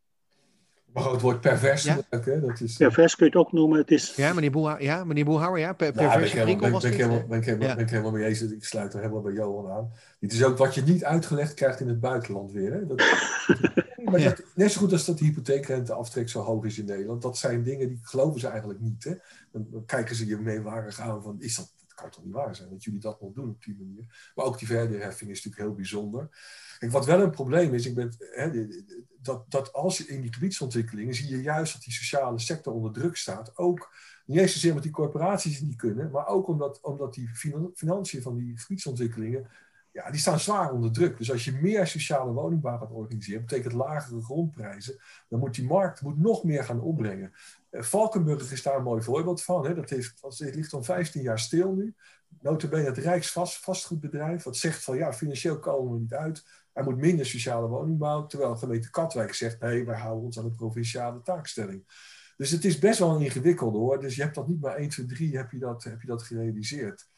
Maar ook het woord pervers ja. hè? Dat is, pervers kun je het ook noemen. Het is... Ja, meneer Boelhouwer, ja, meneer ja. Per, nou, pervers ben ik helemaal, ben, ben, helemaal, ben, ik helemaal, ja. ben ik helemaal mee eens. Ik sluit er helemaal bij Johan aan. Dit is ook wat je niet uitgelegd krijgt in het buitenland weer. Hè? Dat, maar ja. dat, net zo goed als dat de hypotheekrenteaftrek zo hoog is in Nederland. Dat zijn dingen die geloven ze eigenlijk niet. Hè? Dan, dan kijken ze je meewarig aan van, is dat kan toch niet waar zijn dat jullie dat nog doen op die manier. Maar ook die verderheffing is natuurlijk heel bijzonder. Kijk, wat wel een probleem is, ik ben, hè, dat, dat als je in die gebiedsontwikkelingen zie je juist dat die sociale sector onder druk staat. Ook niet eens zozeer omdat die corporaties het niet kunnen, maar ook omdat, omdat die financiën van die gebiedsontwikkelingen ja, die staan zwaar onder druk. Dus als je meer sociale woningbouw gaat organiseren, betekent lagere grondprijzen, dan moet die markt moet nog meer gaan opbrengen. Uh, Valkenburg is daar een mooi voorbeeld van. Hè. Dat, heeft, dat ligt al 15 jaar stil nu. Notabene het Rijksvastgoedbedrijf, wat zegt van ja, financieel komen we niet uit. Er moet minder sociale woningbouw, terwijl gemeente Katwijk zegt nee, wij houden ons aan de provinciale taakstelling. Dus het is best wel een ingewikkelde hoor. Dus je hebt dat niet maar 1, 2, 3 heb je dat, heb je dat gerealiseerd.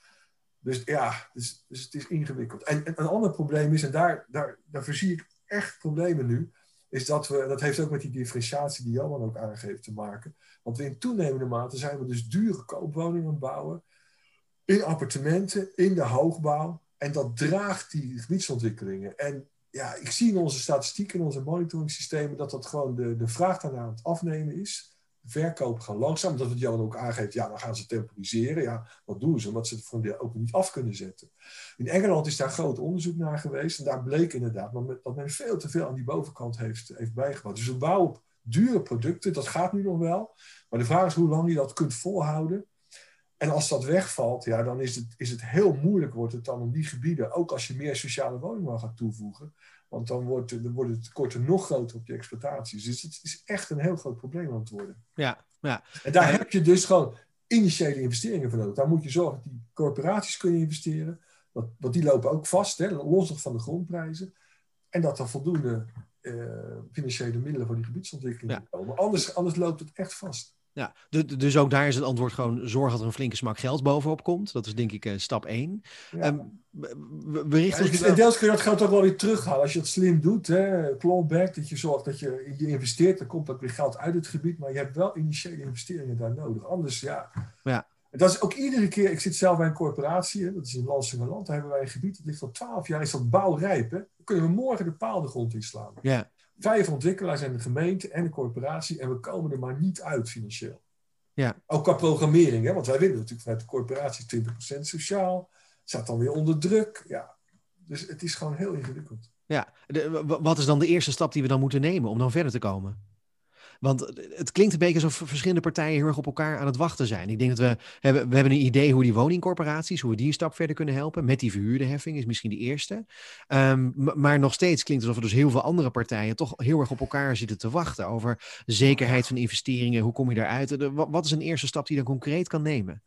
Dus ja, dus, dus het is ingewikkeld. En, en, een ander probleem is, en daar, daar, daar ik echt problemen nu, is dat we, dat heeft ook met die differentiatie die Johan ook aangeeft te maken. Want we in toenemende mate zijn we dus dure koopwoningen aan het bouwen. in appartementen, in de hoogbouw. En dat draagt die gebiedsontwikkelingen. En ja, ik zie in onze statistieken, in onze monitoringssystemen, dat dat gewoon de, de vraag daarna aan het afnemen is. De verkopen gaan langzaam, dat wat Jan ook aangeeft, ja, dan gaan ze temporiseren. Ja, wat doen ze? Omdat ze het van de ook niet af kunnen zetten. In Engeland is daar groot onderzoek naar geweest. En daar bleek inderdaad dat men veel te veel aan die bovenkant heeft, heeft bijgebouwd. Dus we bouwen op dure producten, dat gaat nu nog wel. Maar de vraag is hoe lang je dat kunt volhouden. En als dat wegvalt, ja, dan is het, is het heel moeilijk wordt het dan om die gebieden, ook als je meer sociale woningen gaat toevoegen, want dan wordt, dan wordt het tekorten nog groter op die exploitaties. Dus het is echt een heel groot probleem aan het worden. Ja, ja. En daar heb je dus gewoon initiële investeringen voor nodig. Daar moet je zorgen dat die corporaties kunnen investeren. Want, want die lopen ook vast, hè, los nog van de grondprijzen. En dat er voldoende uh, financiële middelen voor die gebiedsontwikkeling komen. Anders, anders loopt het echt vast. Ja, dus ook daar is het antwoord gewoon zorg dat er een flinke smak geld bovenop komt. Dat is denk ik uh, stap 1. Ja. Um, we, richten ja, deels kun je dat geld ook wel weer terughalen als je het slim doet. Hè? Clawback, dat je zorgt dat je, je investeert, dan komt ook weer geld uit het gebied. Maar je hebt wel initiële investeringen daar nodig. Anders, ja. ja. Dat is ook iedere keer, ik zit zelf bij een corporatie, hè, dat is in Lansingerland, daar hebben wij een gebied, dat ligt al twaalf jaar, is dat bouwrijp. Hè? Dan kunnen we morgen de paal de grond inslaan. Ja. Vijf ontwikkelaars en de gemeente en de corporatie en we komen er maar niet uit financieel. Ja. Ook qua programmering, hè? want wij willen natuurlijk vanuit de corporatie 20% sociaal, staat dan weer onder druk. Ja. Dus het is gewoon heel ingewikkeld. Ja, de, wat is dan de eerste stap die we dan moeten nemen om dan verder te komen? Want het klinkt een beetje alsof verschillende partijen heel erg op elkaar aan het wachten zijn. Ik denk dat we hebben, we hebben een idee hoe die woningcorporaties, hoe we die een stap verder kunnen helpen. Met die verhuurde heffing is misschien de eerste. Um, maar nog steeds klinkt het alsof er dus heel veel andere partijen toch heel erg op elkaar zitten te wachten. Over zekerheid van investeringen, hoe kom je daaruit? Wat is een eerste stap die je dan concreet kan nemen?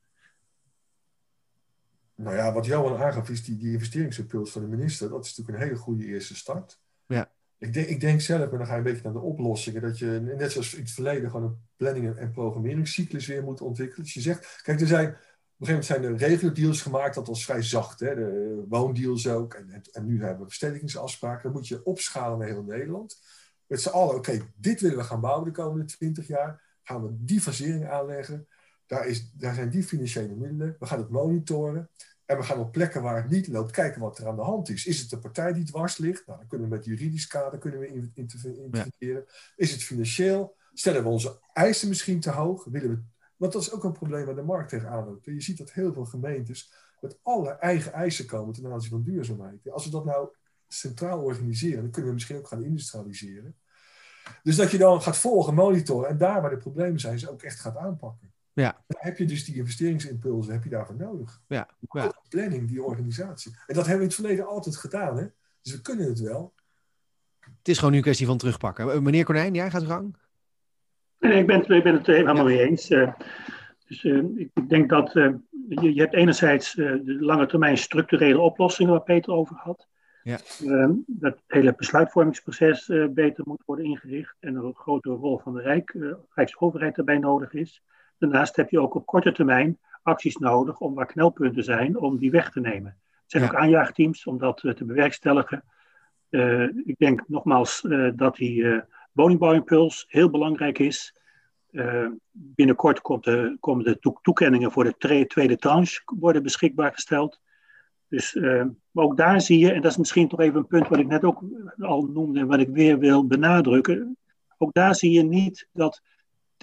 Nou ja, wat Johan aangaf is die, die investeringsimpuls van de minister. Dat is natuurlijk een hele goede eerste start. Ja. Ik denk, zelf, en dan ga je een beetje naar de oplossingen, dat je net zoals in het verleden gewoon een planning- en programmeringscyclus weer moet ontwikkelen. Dus je zegt, kijk, er zijn, op een gegeven moment zijn er regio-deals gemaakt, dat was vrij zacht, hè? de woondeals ook. En, en, nu hebben we verstedelijkingsafspraken. Dan moet je opschalen naar heel Nederland. Met z'n allen, oké, dit willen we gaan bouwen de komende 20 jaar. Gaan we die fasering aanleggen. Daar, is, daar zijn die financiële middelen. We gaan het monitoren. En we gaan op plekken waar het niet loopt kijken wat er aan de hand is. Is het de partij die dwars ligt? Nou, dan kunnen we met juridisch kader kunnen we interveneren. Is het financieel? Stellen we onze eisen misschien te hoog? Willen we, want dat is ook een probleem waar de markt tegenaan loopt. Je ziet dat heel veel gemeentes met alle eigen eisen komen ten aanzien van duurzaamheid. Als we dat nou centraal organiseren, dan kunnen we misschien ook gaan industrialiseren. Dus dat je dan gaat volgen, monitoren en daar waar de problemen zijn, ze ook echt gaat aanpakken. Ja. Dan heb je dus die investeringsimpulsen heb je daarvoor nodig. Ja. ja. Planning, die organisatie. En dat hebben we in het verleden altijd gedaan. Hè? Dus we kunnen het wel. Het is gewoon nu een kwestie van terugpakken. Eh, meneer Konijn, jij gaat gang. Nee, ik ben, ik ben het helemaal mee eens. Uh, dus uh, ik denk dat uh, je, je, hebt enerzijds de lange termijn structurele oplossingen waar Peter over had. Ja. dat het hele besluitvormingsproces beter moet worden ingericht en er een grotere rol van de Rijk, Rijksoverheid erbij nodig is. Daarnaast heb je ook op korte termijn acties nodig om waar knelpunten zijn, om die weg te nemen. Er zijn ook aanjaagteams om dat eh, te bewerkstelligen. Uh, ik denk nogmaals uh, dat die uh, woningbouwimpuls heel belangrijk is. binnenkort komt de, komen de toekenningen voor de tweede tranche worden beschikbaar gesteld. Dus, maar ook daar zie je, en dat is misschien toch even een punt wat ik net ook al noemde en wat ik weer wil benadrukken. Ook daar zie je niet dat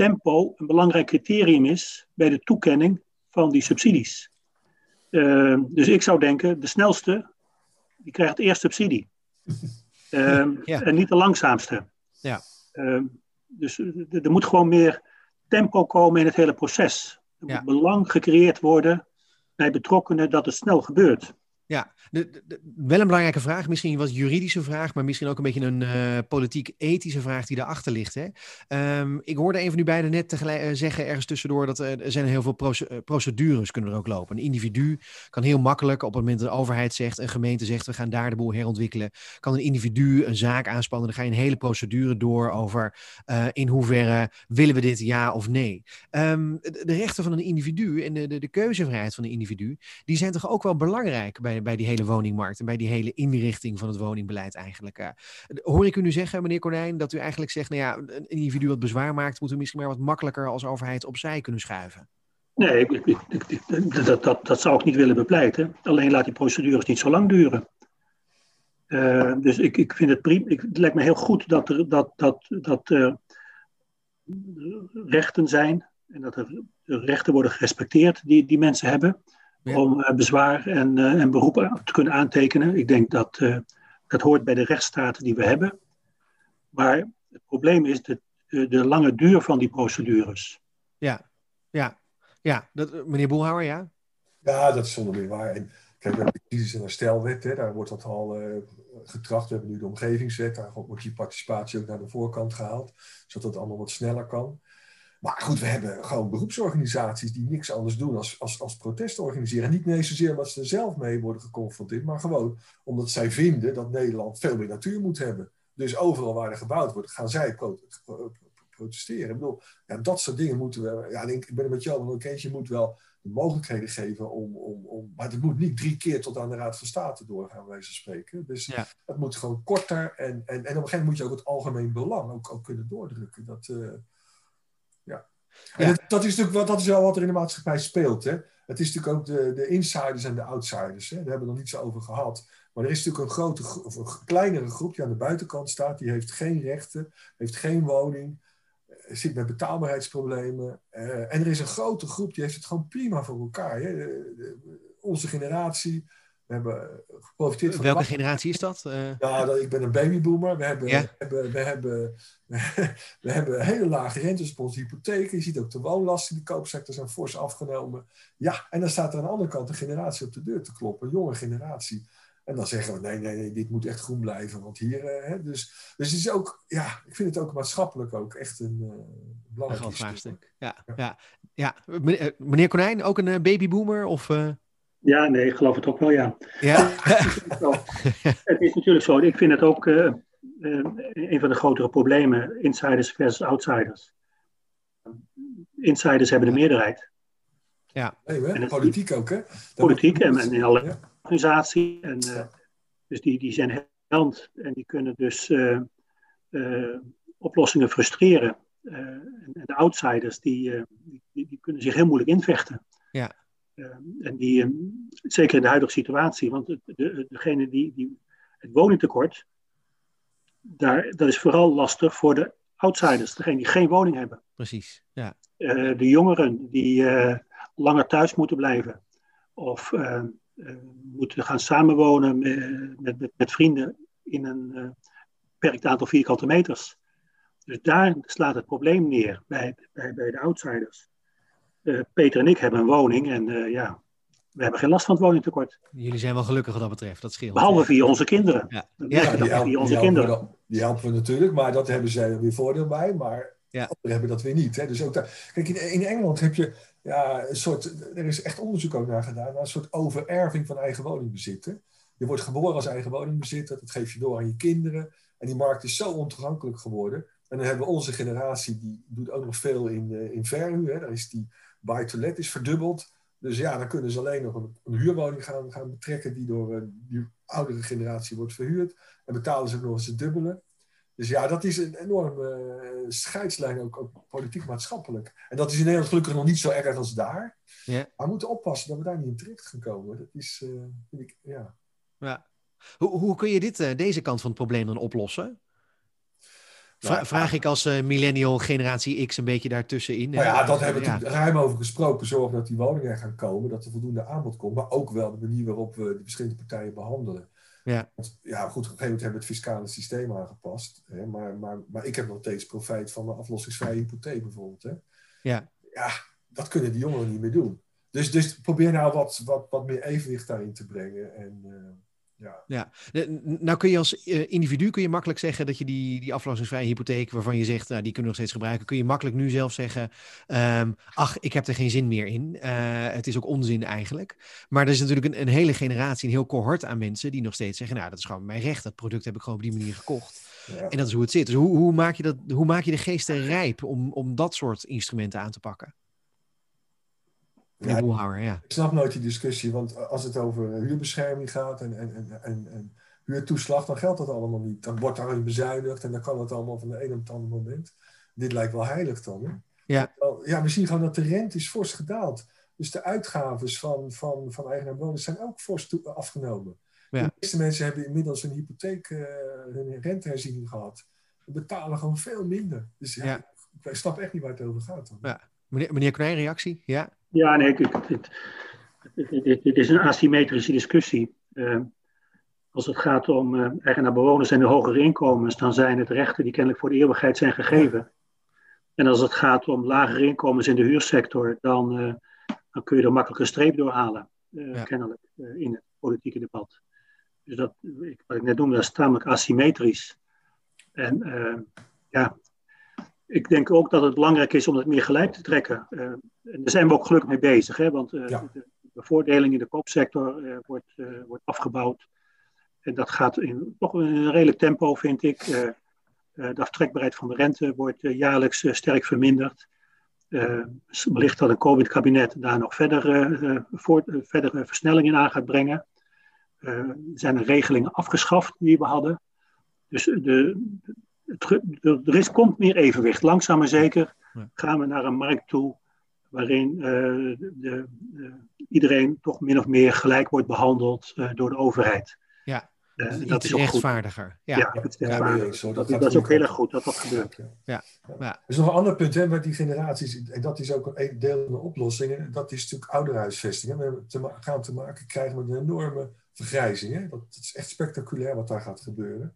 tempo een belangrijk criterium is bij de toekenning van die subsidies. Uh, dus ik zou denken, de snelste, die krijgt eerst subsidie. Uh, ja. En niet de langzaamste. Ja. Uh, dus er moet gewoon meer tempo komen in het hele proces. Er ja. moet belang gecreëerd worden bij betrokkenen dat het snel gebeurt. Ja, de, wel een belangrijke vraag. Misschien wat juridische vraag, maar misschien ook een beetje een uh, politiek-ethische vraag die daarachter ligt. Hè? Um, ik hoorde een van u beiden net tegelijk, uh, zeggen ergens tussendoor dat uh, er zijn heel veel proce procedures kunnen er ook lopen. Een individu kan heel makkelijk op het moment dat de overheid zegt, een gemeente zegt we gaan daar de boel herontwikkelen, kan een individu een zaak aanspannen. Dan ga je een hele procedure door over in hoeverre willen we dit ja of nee. Um, de, rechten van een individu en de, de, de keuzevrijheid van een individu, die zijn toch ook wel belangrijk bij bij die hele woningmarkt en bij die hele inrichting van het woningbeleid eigenlijk. Uh, hoor ik u nu zeggen, meneer Konijn, dat u eigenlijk zegt, nou ja, een individu wat bezwaar maakt, moeten we misschien maar wat makkelijker als overheid opzij kunnen schuiven? Nee, ik, ik, dat, dat, dat zou ik niet willen bepleiten. Alleen laat die procedures niet zo lang duren. Uh, dus ik, ik vind het prima. het lijkt me heel goed dat er, dat, dat, dat rechten zijn en dat er rechten worden gerespecteerd die, die mensen hebben om uh, bezwaar en, uh, en beroep te kunnen aantekenen. Ik denk dat dat hoort bij de rechtsstaat die we hebben. Maar het probleem is de, de, de lange duur van die procedures. Ja, ja, ja. Dat, meneer Boelhouwer, ja? Ja, dat is zonder meer waar. En kijk, we hebben de crisis- en herstelwet, hè, daar wordt dat al uh, getracht. We hebben nu de omgevingswet, daar wordt die participatie ook naar de voorkant gehaald, zodat het allemaal wat sneller kan. Maar goed, we hebben gewoon beroepsorganisaties die niks anders doen als, als, als protest organiseren. En niet zozeer omdat ze er zelf mee worden geconfronteerd, maar gewoon omdat zij vinden dat Nederland veel meer natuur moet hebben. Dus overal waar er gebouwd wordt, gaan zij protesteren. Ik bedoel, ja, dat soort dingen moeten we. Ja, ik ben het met jou wel eens, je moet wel de mogelijkheden geven om, om, om. Maar het moet niet drie keer tot aan de Raad van State doorgaan, wij ze spreken. Dus ja. het moet gewoon korter. En, en, en op een gegeven moment moet je ook het algemeen belang ook, ook kunnen doordrukken. Dat, uh, ja. En ja. Dat, dat, is natuurlijk wel, dat is wel wat er in de maatschappij speelt. Hè? Het is natuurlijk ook de, de insiders en de outsiders. Hè? Daar hebben we nog niet zo over gehad. Maar er is natuurlijk een, grote, of een kleinere groep die aan de buitenkant staat. Die heeft geen rechten, heeft geen woning, zit met betaalbaarheidsproblemen. Uh, en er is een grote groep die heeft het gewoon prima voor elkaar. Hè? Onze generatie. We hebben geprofiteerd van. Welke generatie is dat? Uh... Ja, dat, ik ben een babyboomer. We hebben, ja. we, hebben, we, hebben, we hebben hele lage rentes op onze hypotheken. Je ziet ook de woonlasten in de koopsector zijn fors afgenomen. Ja, en dan staat er aan de andere kant een generatie op de deur te kloppen. Een jonge generatie. En dan zeggen we, nee, nee, nee, dit moet echt groen blijven. Want hier, uh, hè, dus, dus het is ook, ja, ik vind het ook maatschappelijk ook echt een uh, belangrijk een vraagstuk. Ja, ja. ja, ja. Meneer, Konijn, ook een babyboomer? Of, Ja, nee, ik geloof het ook wel, ja. ja? het is natuurlijk zo, ik vind het ook een van de grotere problemen, insiders versus outsiders. Insiders hebben de meerderheid. Ja. Nee, hè? politiek ook, hè? Politiek en, en in alle ja organisatie. En, uh, dus die, die zijn hand en die kunnen dus uh, uh, oplossingen frustreren. en de outsiders die, die, die, kunnen zich heel moeilijk invechten. Ja. En die, zeker in de huidige situatie, want de, de, degene die, die het woningtekort, daar, dat is vooral lastig voor de outsiders, degene die geen woning hebben. Precies, ja. de jongeren die langer thuis moeten blijven. Of uh, moeten gaan samenwonen met, met, met, vrienden in een beperkt aantal vierkante meters. Dus daar slaat het probleem neer bij, bij, bij de outsiders. Uh, Peter en ik hebben een woning en ja, we hebben geen last van het woningtekort. Jullie zijn wel gelukkig wat dat betreft, dat scheelt. Behalve via onze kinderen. Ja, ja die, helpen, via onze die kinderen. Helpen, die helpen we natuurlijk, maar dat hebben zij weer voordeel bij. Maar ja. anderen hebben dat weer niet. Hè? Dus ook daar, kijk, in, in Engeland heb je ja, een soort, er is echt onderzoek ook naar gedaan, naar een soort overerving van eigen woningbezit. Je wordt geboren als eigen woningbezitter, dat geef je door aan je kinderen. En die markt is zo ontoegankelijk geworden. En dan hebben we onze generatie, die doet ook nog veel in, uh, in verhuur. Hè. Daar is die buy-to-let is verdubbeld. Dus ja, dan kunnen ze alleen nog een, een huurwoning gaan, gaan betrekken die door uh, die oudere generatie wordt verhuurd. En betalen ze ook nog eens het dubbele. Dus ja, dat is een enorme uh, scheidslijn, ook, ook politiek-maatschappelijk. En dat is in Nederland gelukkig nog niet zo erg als daar. Ja. Maar we moeten oppassen dat we daar niet in terecht gaan komen. Dat is, uh, vind ik, ja. ja. Hoe, hoe kun je dit, uh, deze kant van het probleem dan oplossen? Vra nou, vraag ik als millennial generatie X een beetje daartussenin. Nou ja, dat hebben we ja. ruim over gesproken. Zorgen dat die woningen gaan komen, dat er voldoende aanbod komt. Maar ook wel de manier waarop we de verschillende partijen behandelen. Ja. Want, ja, goed, op een gegeven moment hebben we het fiscale systeem aangepast. Hè, maar, maar, maar ik heb nog steeds profijt van mijn aflossingsvrije hypotheek bijvoorbeeld. Hè. Ja. ja, dat kunnen die jongeren niet meer doen. Dus, dus probeer nou wat, wat, wat meer evenwicht daarin te brengen. En, uh, ja. ja, nou kun je als individu kun je makkelijk zeggen dat je die, die aflossingsvrije hypotheek, waarvan je zegt, nou, die kunnen we nog steeds gebruiken, kun je makkelijk nu zelf zeggen, um, ach, ik heb er geen zin meer in. Uh, het is ook onzin eigenlijk. Maar er is natuurlijk een, een, hele generatie, een heel cohort aan mensen die nog steeds zeggen, nou, dat is gewoon mijn recht, dat product heb ik gewoon op die manier gekocht. Ja. En dat is hoe het zit. Dus hoe, hoe, maak, je dat, hoe maak je de geesten rijp om, om dat soort instrumenten aan te pakken? Ja, ja. Ik snap nooit die discussie, want als het over huurbescherming gaat en, en, en, en, en huurtoeslag, dan geldt dat allemaal niet. Dan wordt daarin bezuinigd en dan kan het allemaal van de een op het andere moment. Dit lijkt wel heilig dan. Hè? Ja. ja, we zien gewoon dat de rente is fors gedaald. Dus de uitgaven van, van, van eigenaar-bewoners zijn ook fors afgenomen. Ja. De meeste mensen hebben inmiddels een hypotheek, uh, hun renteherziening gehad. We betalen gewoon veel minder. Dus ja, ik snap echt niet waar het over gaat. Ja. Meneer, meneer Konijn, reactie? Ja, ja nee, dit, dit, is een asymmetrische discussie. Uh, als het gaat om uh, eigenaar-bewoners en de hogere inkomens, dan zijn het rechten die kennelijk voor de eeuwigheid zijn gegeven. En als het gaat om lagere inkomens in de huursector, dan, uh, dan kun je er makkelijk een streep doorhalen, ja. kennelijk, in het politieke debat. Dus dat, wat ik net noemde, dat is tamelijk asymmetrisch. En ja, ik denk ook dat het belangrijk is om het meer gelijk te trekken. Uh, en daar zijn we ook gelukkig mee bezig, hè, want uh, de, de bevoordeling in de koopsector uh, wordt, wordt afgebouwd. En dat gaat in toch een redelijk tempo, vind ik. de aftrekbaarheid van de rente wordt jaarlijks sterk verminderd. wellicht dat een COVID-kabinet daar nog verder, voor, verder versnelling in aan gaat brengen. er zijn er regelingen afgeschaft die we hadden. Dus de, er is, komt meer evenwicht. Langzaam maar zeker gaan we naar een markt toe waarin uh, de, de, iedereen toch min of meer gelijk wordt behandeld uh, door de overheid. Ja, uh, dat is ook rechtvaardiger. Goed. Ja, ja, het is rechtvaardiger. dat, dat, is ook heel erg goed dat dat gebeurt. Ja. Ja. Er is nog een ander punt hè, met die generaties, en dat is ook een deel van de oplossing, dat is natuurlijk ouderhuisvesting. Hè. We te gaan te maken krijgen met een enorme vergrijzing. Hè. Dat, dat is echt spectaculair wat daar gaat gebeuren.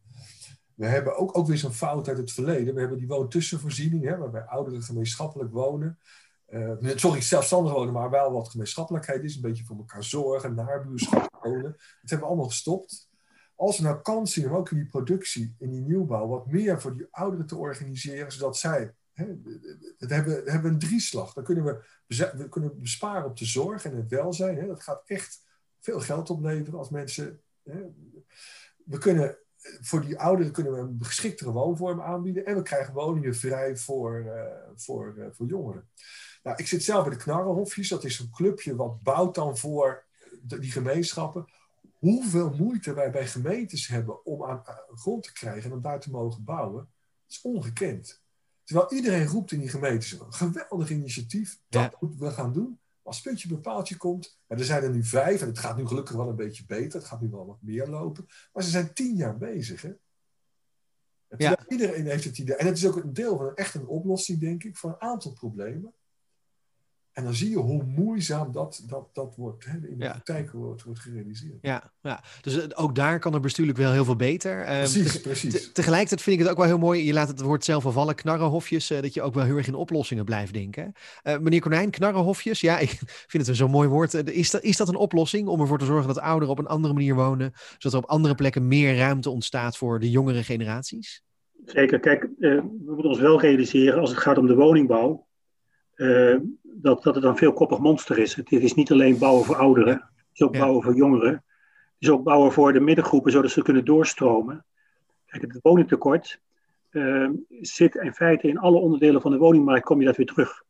We hebben ook, ook weer zo'n fout uit het verleden. We hebben die woontussenvoorziening, hè, waarbij ouderen gemeenschappelijk wonen. Uh, sorry, zelfstandig wonen, maar wel wat gemeenschappelijkheid is. Een beetje voor elkaar zorgen, nabuurschap wonen. Dat hebben we allemaal gestopt. Als we nou kans zien om ook in die productie, in die nieuwbouw, wat meer voor die ouderen te organiseren, zodat zij. Hè, dat hebben, hebben een drieslag. Dan kunnen we, we kunnen besparen op de zorg en het welzijn. Hè. Dat gaat echt veel geld opleveren als mensen. Hè. We kunnen voor die ouderen kunnen we een geschiktere woonvorm aanbieden. En we krijgen woningen vrij voor, uh, voor, uh, voor jongeren. Nou, ik zit zelf bij de Knarrenhofjes. Dat is een clubje wat bouwt dan voor de, die gemeenschappen. Hoeveel moeite wij bij gemeentes hebben om aan, grond te krijgen en om daar te mogen bouwen, is ongekend. Terwijl iedereen roept in die gemeentes, een geweldig initiatief, dat moeten we gaan doen. Als puntje bepaaltje komt, en er zijn er nu vijf, en het gaat nu gelukkig wel een beetje beter, het gaat nu wel wat meer lopen, maar ze zijn tien jaar bezig. Hè? Ja. Iedereen heeft het idee. En het is ook een deel van echt een oplossing, denk ik, voor een aantal problemen. En dan zie je hoe moeizaam dat, dat, dat wordt, hè, in de praktijk wordt, wordt gerealiseerd. Ja, ja, dus eh, ook daar kan er bestuurlijk wel heel veel beter. Ehm, precies, precies. Tegelijkertijd vind ik het ook wel heel mooi, je laat het woord zelf al vallen, knarrenhofjes, uh, dat je ook wel heel erg in oplossingen blijft denken. Uh, meneer Konijn, knarrenhofjes, ja, ik vind het een zo'n mooi woord. is, dat, is dat een oplossing om ervoor te zorgen dat ouderen op een andere manier wonen, zodat er op andere plekken meer ruimte ontstaat voor de jongere generaties? Zeker, kijk, we moeten ons wel realiseren als het gaat om de woningbouw dat, dat het een veelkoppig monster is. Het is niet alleen bouwen voor ouderen, het is ook bouwen voor jongeren. Het is ook bouwen voor de middengroepen, zodat ze kunnen doorstromen. Kijk, het woningtekort uh, zit in feite in alle onderdelen van de woningmarkt, kom je dat weer terug.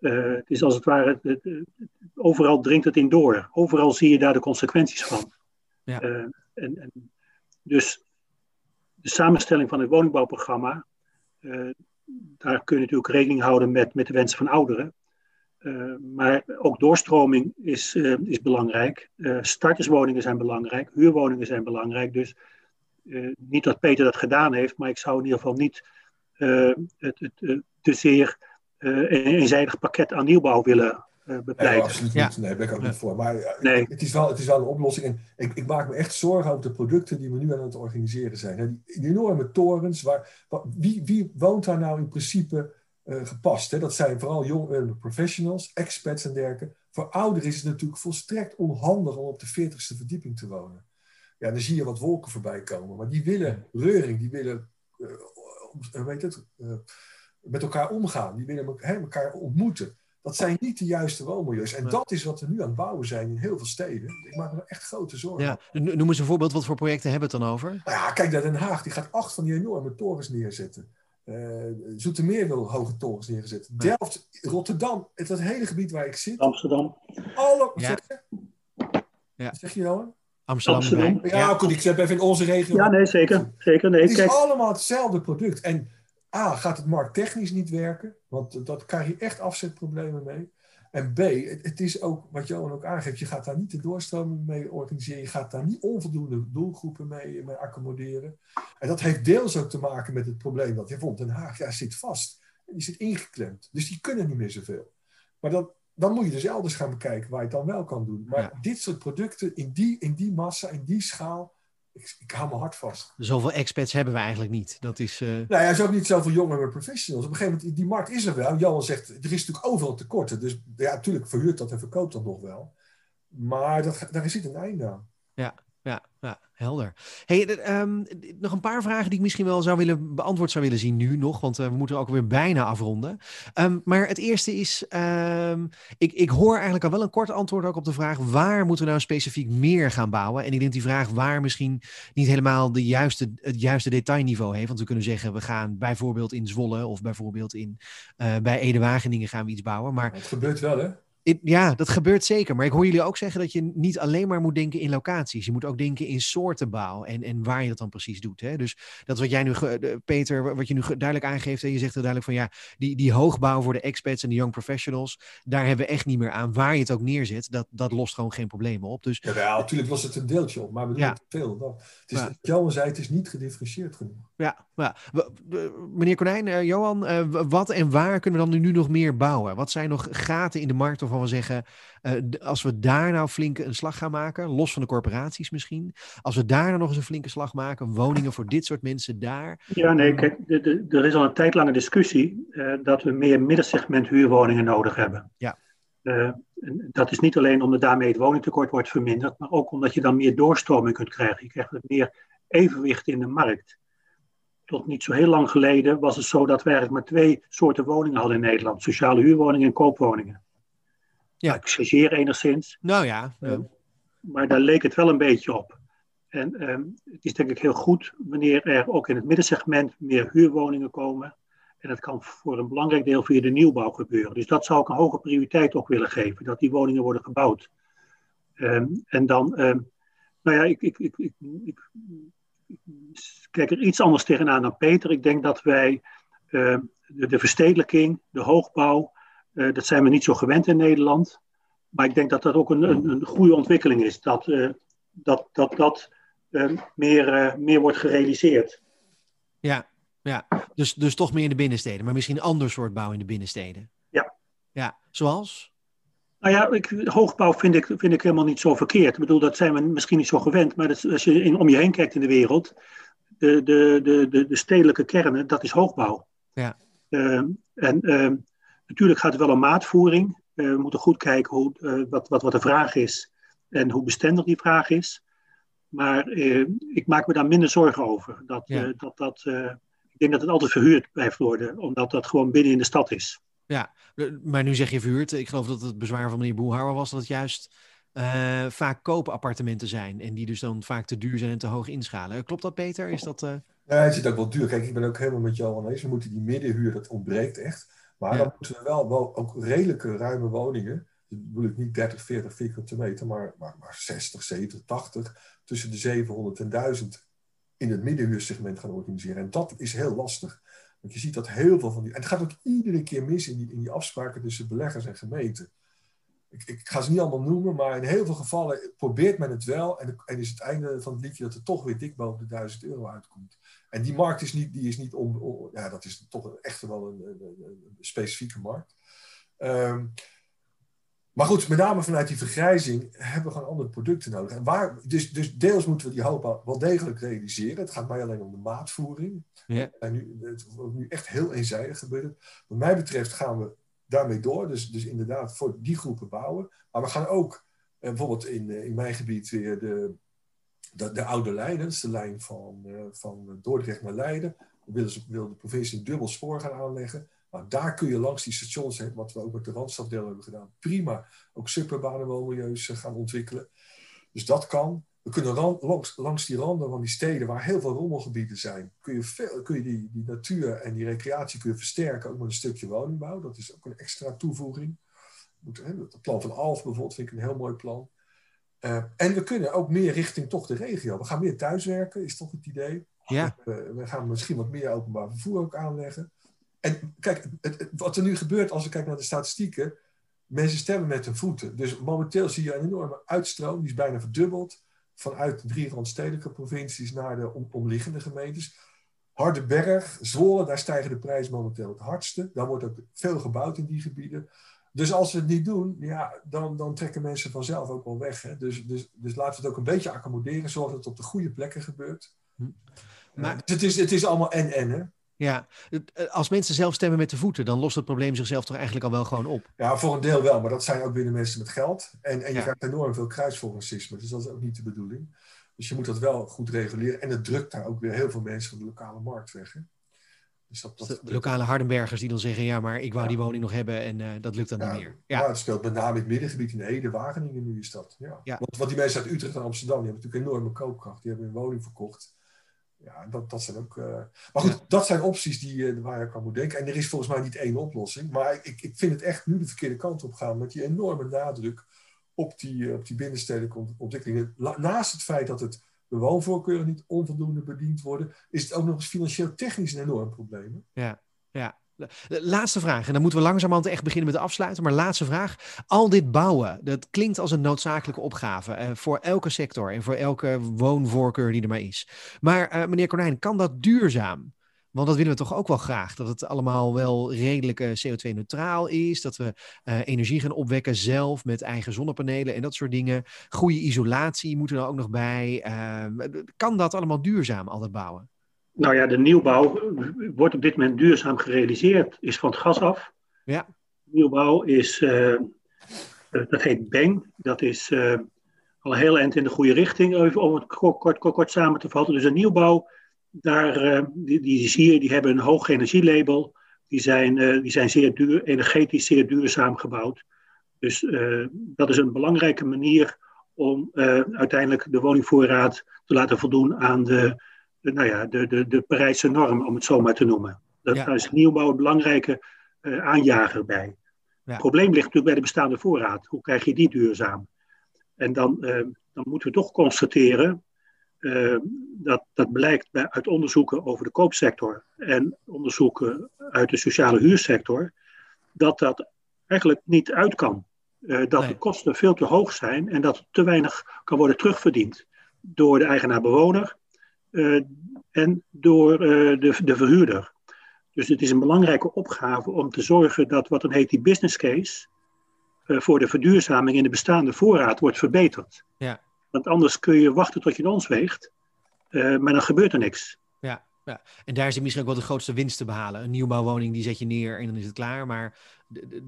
Uh, het is als het ware, het, overal dringt het in door. Overal zie je daar de consequenties van. Ja. En, en, dus de samenstelling van het woningbouwprogramma, daar kun je natuurlijk rekening houden met, met de wensen van ouderen. Uh, maar ook doorstroming is, uh, is belangrijk. Uh, starterswoningen zijn belangrijk. Huurwoningen zijn belangrijk. Dus niet dat Peter dat gedaan heeft, maar ik zou in ieder geval niet het, het te zeer een eenzijdig pakket aan nieuwbouw willen. Nee, absoluut niet. Nee, daar ben ik ook niet voor. Maar nee. het, is wel, het is wel een oplossing. En ik, ik, maak me echt zorgen over de producten die we nu aan het organiseren zijn. Die, die enorme torens. Waar, wie, wie woont daar nou in principe uh, gepast. Hè? Dat zijn vooral jonge professionals, expats en dergelijke. Voor ouderen is het natuurlijk volstrekt onhandig om op de 40ste verdieping te wonen. Ja, dan zie je wat wolken voorbij komen. Maar die willen reuring, die willen uh, weet het, uh, met elkaar omgaan. Die willen elkaar ontmoeten. Dat zijn niet de juiste woonmilieus. En dat is wat we nu aan het bouwen zijn in heel veel steden. Ik maak me echt grote zorgen. Ja. Noem eens een voorbeeld, wat voor projecten hebben we het dan over? Nou ja, kijk naar Den Haag. Die gaat acht van die enorme torens neerzetten. Uh, Zoetermeer wil hoge torens neergezet. Delft, Rotterdam, het dat hele gebied waar ik zit. Amsterdam. Alle, ja. zeg, je? Ja. zeg je nou? Amsterdam. Amsterdam. Ja, goed, ik zet even in onze regio. Ja, nee, zeker. zeker nee, het is allemaal hetzelfde product. En A, gaat het markttechnisch niet werken, want dat krijg je echt afzetproblemen mee. En B, het, is ook, wat Johan ook aangeeft, je gaat daar niet de doorstroming mee organiseren. Je gaat daar niet onvoldoende doelgroepen mee, mee accommoderen. En dat heeft deels ook te maken met het probleem dat je vond. Den Haag ja, zit vast. Die zit ingeklemd. Dus die kunnen niet meer zoveel. Maar dan, dan moet je dus elders gaan bekijken waar je het dan wel kan doen. Maar dit soort producten in die, in die massa, in die schaal, ik, ik hou mijn hart vast. Zoveel expats hebben we eigenlijk niet. Dat is, uh... Nou ja, er zijn ook niet zoveel jongere professionals. Op een gegeven moment, die markt is er wel. Johan zegt, er is natuurlijk overal tekorten. Dus ja, natuurlijk verhuurt dat en verkoopt dat nog wel. Maar dat, daar zit een einde aan. Ja, ja, ja. Helder. Hey, um, nog een paar vragen die ik misschien wel zou willen beantwoord zou willen zien nu nog, want uh, we moeten ook weer bijna afronden. Um, maar het eerste is, um, ik, ik hoor eigenlijk al wel een kort antwoord ook op de vraag waar moeten we nou specifiek meer gaan bouwen? En ik denk die vraag waar misschien niet helemaal de juiste, het juiste detailniveau heeft. Want we kunnen zeggen, we gaan bijvoorbeeld in Zwolle of bijvoorbeeld in, uh, bij Ede-Wageningen gaan we iets bouwen. Maar, het gebeurt wel hè? Ja, dat gebeurt zeker. Maar ik hoor jullie ook zeggen dat je niet alleen maar moet denken in locaties. Je moet ook denken in soortenbouw en, en waar je dat dan precies doet. Hè? Dus dat wat jij nu, Peter, wat je nu duidelijk aangeeft. Hè? Je zegt er duidelijk van ja, die, die hoogbouw voor de expats en de young professionals. Daar hebben we echt niet meer aan. Waar je het ook neerzet, dat, dat lost gewoon geen problemen op. Dus, ja, natuurlijk lost het een deeltje op, maar we doen ja. het veel. Het is. Johan zei, het is niet gedifferentieerd genoeg. Ja, ja. meneer Konijn, uh, Johan, uh, wat en waar kunnen we dan nu nog meer bouwen? Wat zijn nog gaten in de markt waarvan we zeggen, uh, als we daar nou flinke een slag gaan maken, los van de corporaties misschien, als we daar nou nog eens een flinke slag maken, woningen voor dit soort mensen daar? Ja, nee, kijk, er is al een tijd lange discussie dat we meer middensegment huurwoningen nodig hebben. Ja. dat is niet alleen omdat daarmee het woningtekort wordt verminderd, maar ook omdat je dan meer doorstroming kunt krijgen. Je krijgt meer evenwicht in de markt tot niet zo heel lang geleden was het zo dat we eigenlijk maar twee soorten woningen hadden in Nederland: sociale huurwoningen en koopwoningen. Ja. Ik chargeer enigszins. Nou ja. Uh, maar daar leek het wel een beetje op. En um, het is denk ik heel goed wanneer er ook in het middensegment meer huurwoningen komen. En dat kan voor een belangrijk deel via de nieuwbouw gebeuren. Dus dat zou ik een hoge prioriteit ook willen geven, dat die woningen worden gebouwd. Um, en dan, um, nou ja, ik, ik, ik, ik, kijk er iets anders tegenaan dan Peter. Ik denk dat wij uh, de, de, verstedelijking, de hoogbouw, uh, dat zijn we niet zo gewend in Nederland. Maar ik denk dat dat ook een, een, een goede ontwikkeling is. Dat uh, dat, dat, dat meer, meer wordt gerealiseerd. Ja, ja. Dus, dus toch meer in de binnensteden. Maar misschien een ander soort bouw in de binnensteden. Ja. Ja, zoals? Nou ja, ik, hoogbouw vind ik, vind ik helemaal niet zo verkeerd. Ik bedoel, dat zijn we misschien niet zo gewend. Maar dat, als je in, om je heen kijkt in de wereld, de, de, de, de, de stedelijke kernen, dat is hoogbouw. Ja. Uh, en uh, natuurlijk gaat het wel om maatvoering. Uh, we moeten goed kijken hoe, eh, wat, wat, wat de vraag is en hoe bestendig die vraag is. Maar eh, ik maak me daar minder zorgen over. Dat, ja. dat, dat, ik denk dat het altijd verhuurd blijft worden, omdat dat gewoon binnen in de stad is. Ja, maar nu zeg je verhuurd. Ik geloof dat het bezwaar van meneer Boelhouwer was dat het juist uh, vaak koopappartementen zijn. En die dus dan vaak te duur zijn en te hoog inschalen. Klopt dat, Peter? Is dat, uh... Ja, het zit ook wel duur. Kijk, ik ben ook helemaal met jou eens. We moeten die middenhuur, dat ontbreekt echt. Maar ja. dan moeten we wel, wel ook redelijke ruime woningen. Dat bedoel ik niet 30, 40 vierkante meter, maar, maar, maar 60, 70, 80. Tussen de 700 en 1000 in het middenhuursegment gaan organiseren. En dat is heel lastig. Want je ziet dat heel veel van die. En het gaat ook iedere keer mis in die, in die afspraken tussen beleggers en gemeenten. Ik, ik, ga ze niet allemaal noemen, maar in heel veel gevallen probeert men het wel. En, en is het einde van het liedje dat er toch weer dik boven de 1000 euro uitkomt. En die markt is niet, die is niet om, om ja, dat is toch echt wel een, een, een specifieke markt. Um, maar goed, met name vanuit die vergrijzing hebben we gewoon andere producten nodig. En waar, dus, dus deels moeten we die hoop wel degelijk realiseren. Het gaat mij alleen om de maatvoering. Ja. En nu, het wordt nu echt heel eenzijdig gebeuren. Wat mij betreft gaan we daarmee door. Dus, dus inderdaad voor die groepen bouwen. Maar we gaan ook eh, bijvoorbeeld in, in mijn gebied weer de, de, de oude lijnen. Dat is de lijn van, uh, van Dordrecht naar Leiden. We willen, wil de provincie een dubbel spoor gaan aanleggen. Nou, daar kun je langs die stations, wat we ook met de Randstafdeel hebben gedaan, prima ook superbanen woonmilieus gaan ontwikkelen. Dus dat kan. We kunnen langs, langs, die randen van die steden waar heel veel rommelgebieden zijn, kun je, veel, kun je die, die natuur en die recreatie kun je versterken, ook met een stukje woningbouw. Dat is ook een extra toevoeging. Het plan van Alf bijvoorbeeld vind ik een heel mooi plan. Uh, en we kunnen ook meer richting toch de regio. We gaan meer thuiswerken, is toch het idee. Ja. We, we gaan misschien wat meer openbaar vervoer ook aanleggen. En kijk, het, wat er nu gebeurt als we kijken naar de statistieken, mensen stemmen met hun voeten. Dus momenteel zie je een enorme uitstroom, die is bijna verdubbeld, vanuit de drie randstedelijke provincies naar de omliggende gemeentes. Hardenberg, Zwolle, daar stijgen de prijzen momenteel het hardste. Daar wordt ook veel gebouwd in die gebieden. Dus als we het niet doen, ja, dan, dan trekken mensen vanzelf ook wel weg. Hè? Dus, dus, dus laten we het ook een beetje accommoderen, zorg dat het op de goede plekken gebeurt. Hm. Maar, dus het is, het is allemaal en-en, hè? Ja, eh, als mensen zelf stemmen met de voeten, dan lost het probleem zichzelf toch eigenlijk al wel gewoon op? Ja, voor een deel wel, maar dat zijn ook weer de mensen met geld. En, en je krijgt enorm veel kruisvolracisme, dus dat is ook niet de bedoeling. Dus je moet dat wel goed reguleren. En het drukt daar ook weer heel veel mensen van de lokale markt weg. Hè? Dus dat, dat, de lokale Hardenbergers die dan zeggen, ja, maar ik wou die woning nog hebben en uh, dat lukt dan niet meer. Ja. het speelt met name in het middengebied in Ede, Wageningen nu is dat. Ja. Want, want die mensen uit Utrecht en Amsterdam, die hebben natuurlijk enorme koopkracht. Die hebben een woning verkocht ja, dat, dat zijn ook. Uh... Maar goed, dat zijn opties die, uh, waar je aan moet denken. En er is volgens mij niet één oplossing. Maar ik, ik vind het echt nu de verkeerde kant op gaan met die enorme nadruk op die, op die binnenstedelijke ontwikkelingen. Naast het feit dat het woonvoorkeuren niet onvoldoende bediend worden, is het ook nog eens financieel technisch een enorm probleem. Ja, ja. Laatste vraag, en dan moeten we langzamerhand echt beginnen met afsluiten. Maar laatste vraag. Al dit bouwen, dat klinkt als een noodzakelijke opgave eh, voor elke sector en voor elke woonvoorkeur die er maar is. Maar eh, meneer Konijn, kan dat duurzaam? Want dat willen we toch ook wel graag. Dat het allemaal wel redelijk uh, CO2-neutraal is. Dat we uh, energie gaan opwekken zelf met eigen zonnepanelen en dat soort dingen. Goede isolatie moeten er ook nog bij. Uh, kan dat allemaal duurzaam, al dat bouwen? Nou ja, de nieuwbouw wordt op dit moment duurzaam gerealiseerd, is van het gas af. Ja. Nieuwbouw is, uh, dat heet BENG, dat is al heel eind in de goede richting, even om het kort, kort, kort, samen te vatten. Dus een nieuwbouw, daar, uh, die, die zie je, die hebben een hoog energielabel, die zijn, die zijn zeer duur, energetisch zeer duurzaam gebouwd. Dus dat is een belangrijke manier om uiteindelijk de woningvoorraad te laten voldoen aan de nou ja, de, de, de Parijse norm, om het zo maar te noemen. Dat, Daar is nieuwbouw een belangrijke aanjager bij. Ja. Het probleem ligt natuurlijk bij de bestaande voorraad. Hoe krijg je die duurzaam? En dan, dan moeten we toch constateren uh, dat dat blijkt bij, uit onderzoeken over de koopsector en onderzoeken uit de sociale huursector, dat dat eigenlijk niet uit kan. dat nee. de kosten veel te hoog zijn en dat te weinig kan worden terugverdiend door de eigenaar-bewoner uh, en door uh, de, de verhuurder. Dus het is een belangrijke opgave om te zorgen dat wat dan heet die business case voor de verduurzaming in de bestaande voorraad wordt verbeterd. Ja. Want anders kun je wachten tot je in ons weegt, maar dan gebeurt er niks. Ja, ja, en daar zit misschien ook wel de grootste winst te behalen. Een nieuwbouwwoning die zet je neer en dan is het klaar. Maar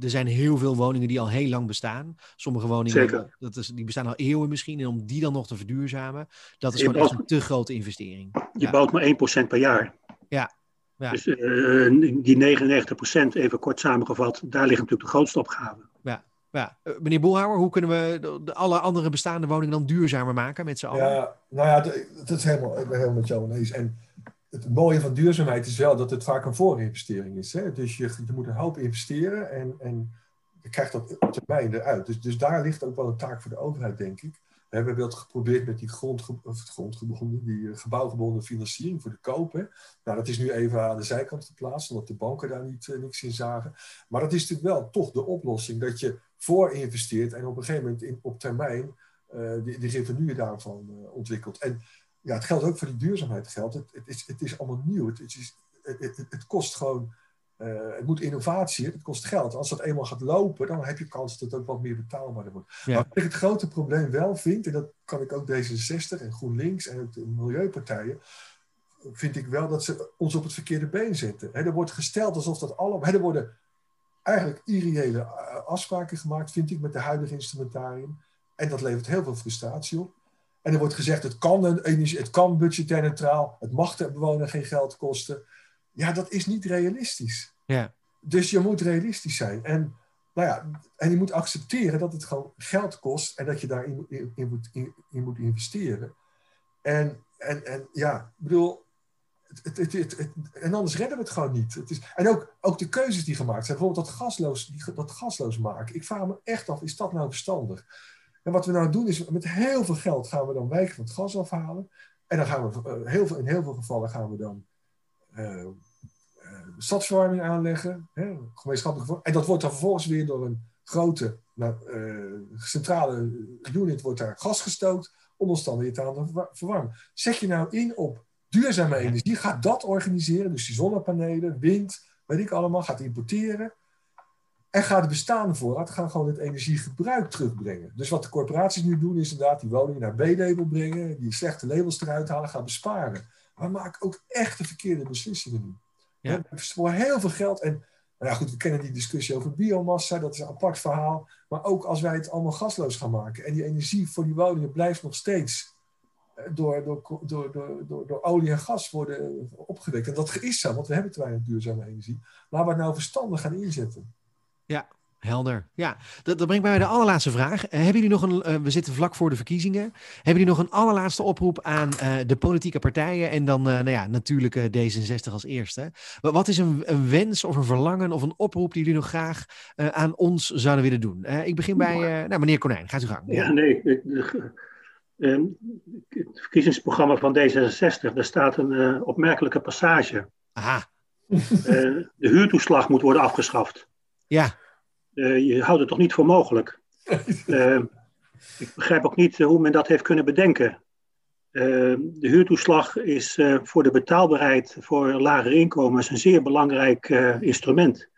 er zijn heel veel woningen die al heel lang bestaan. Sommige woningen Zeker. Dat is, die bestaan al eeuwen misschien. En om die dan nog te verduurzamen, dat is je gewoon bouwt, echt een te grote investering. Je ja. bouwt maar 1% per jaar. Ja. ja. Dus uh, die 99%, even kort samengevat, daar ligt natuurlijk de grootste opgave. Ja. Uh, meneer Boelhouwer, hoe kunnen we de, alle andere bestaande woningen dan duurzamer maken met z'n allen? Ja, nou ja, dat is helemaal, helemaal met jou eens. En het mooie van duurzaamheid is wel dat het vaak een voorinvestering is. Hè? Dus je, je moet een hoop investeren en, en je krijgt dat op termijn eruit. Dus, dus daar ligt ook wel een taak voor de overheid, denk ik. We hebben dat geprobeerd met die grondge of grondgebonden, die uh, gebouwgebonden financiering voor de koop. Hè? Nou, dat is nu even aan de zijkant geplaatst, omdat de banken daar niet, uh, niks in zagen. Maar dat is natuurlijk wel toch de oplossing, dat je voorinvesteert en op een gegeven moment in, op termijn uh, die, die revenue daarvan ontwikkelt. En ja, het geldt ook voor die duurzaamheid. Geldt. Het, het, is, het is allemaal nieuw. Het, is, het, het kost gewoon. Uh, het moet innovatie, het kost geld. Als dat eenmaal gaat lopen, dan heb je kans dat het ook wat meer betaalbaarder wordt. Ja. Maar wat ik het grote probleem wel vind, en dat kan ik ook D66 en GroenLinks en de milieupartijen, vind ik wel dat ze ons op het verkeerde been zetten. He, er wordt gesteld alsof dat allemaal. er worden eigenlijk irreële afspraken gemaakt, vind ik, met de huidige instrumentarium. En dat levert heel veel frustratie op. En er wordt gezegd, het kan, een energie, het kan budgetair neutraal, het mag de bewoner geen geld kosten. Ja, dat is niet realistisch. Ja. Dus je moet realistisch zijn. En, nou ja, en je moet accepteren dat het gewoon geld kost en dat je daarin in, in, moet, in, in, moet investeren. En, en, en ja, ik bedoel, het, het, het, en anders redden we het gewoon niet. Het is, en ook, ook de keuzes die gemaakt zijn, bijvoorbeeld dat gasloos, die, dat gasloos maken. Ik vraag me echt af, is dat nou verstandig? En wat we nou doen is, met heel veel geld gaan we dan wijken van het gas afhalen. En dan gaan we, heel veel, in heel veel gevallen gaan we dan stadsverwarming aanleggen, hè, gemeenschappelijke En dat wordt dan vervolgens weer door een grote nou, centrale unit wordt daar gas gestookt om ons dan weer te aan verwarmen. Zet je nou in op duurzame energie, ga dat organiseren, dus die zonnepanelen, wind, weet ik allemaal, gaat importeren. En gaat de bestaande voorraad gaan gewoon het energiegebruik terugbrengen. Dus wat de corporaties nu doen, is inderdaad die woningen naar B-label brengen, die slechte labels eruit halen, gaan besparen. Maar we maken ook echt de verkeerde beslissingen nu. Ja. We heel veel geld. En nou ja, goed, we kennen die discussie over biomassa, dat is een apart verhaal. Maar ook als wij het allemaal gasloos gaan maken en die energie voor die woningen blijft nog steeds eh, door, door, door, door, door, olie en gas worden opgewekt. En dat is zo, want we hebben te weinig duurzame energie. Laten we het nou verstandig gaan inzetten. Ja, helder. Ja, dat, dat brengt mij bij de allerlaatste vraag. Uh, hebben jullie nog een, uh, we zitten vlak voor de verkiezingen. Hebben jullie nog een allerlaatste oproep aan uh, de politieke partijen en dan nou ja, natuurlijk D66 als eerste? Wat is een, een, wens of een verlangen of een oproep die jullie nog graag aan ons zouden willen doen? ik begin bij nou, meneer Konijn. Gaat u gang. Ja, nee. Ehm, het verkiezingsprogramma van D66, daar staat een opmerkelijke passage. Aha. de huurtoeslag moet worden afgeschaft. Ja. Uh, je houdt het toch niet voor mogelijk? Uh, ik begrijp ook niet hoe men dat heeft kunnen bedenken. De huurtoeslag is voor de betaalbaarheid voor lagere inkomens een zeer belangrijk instrument.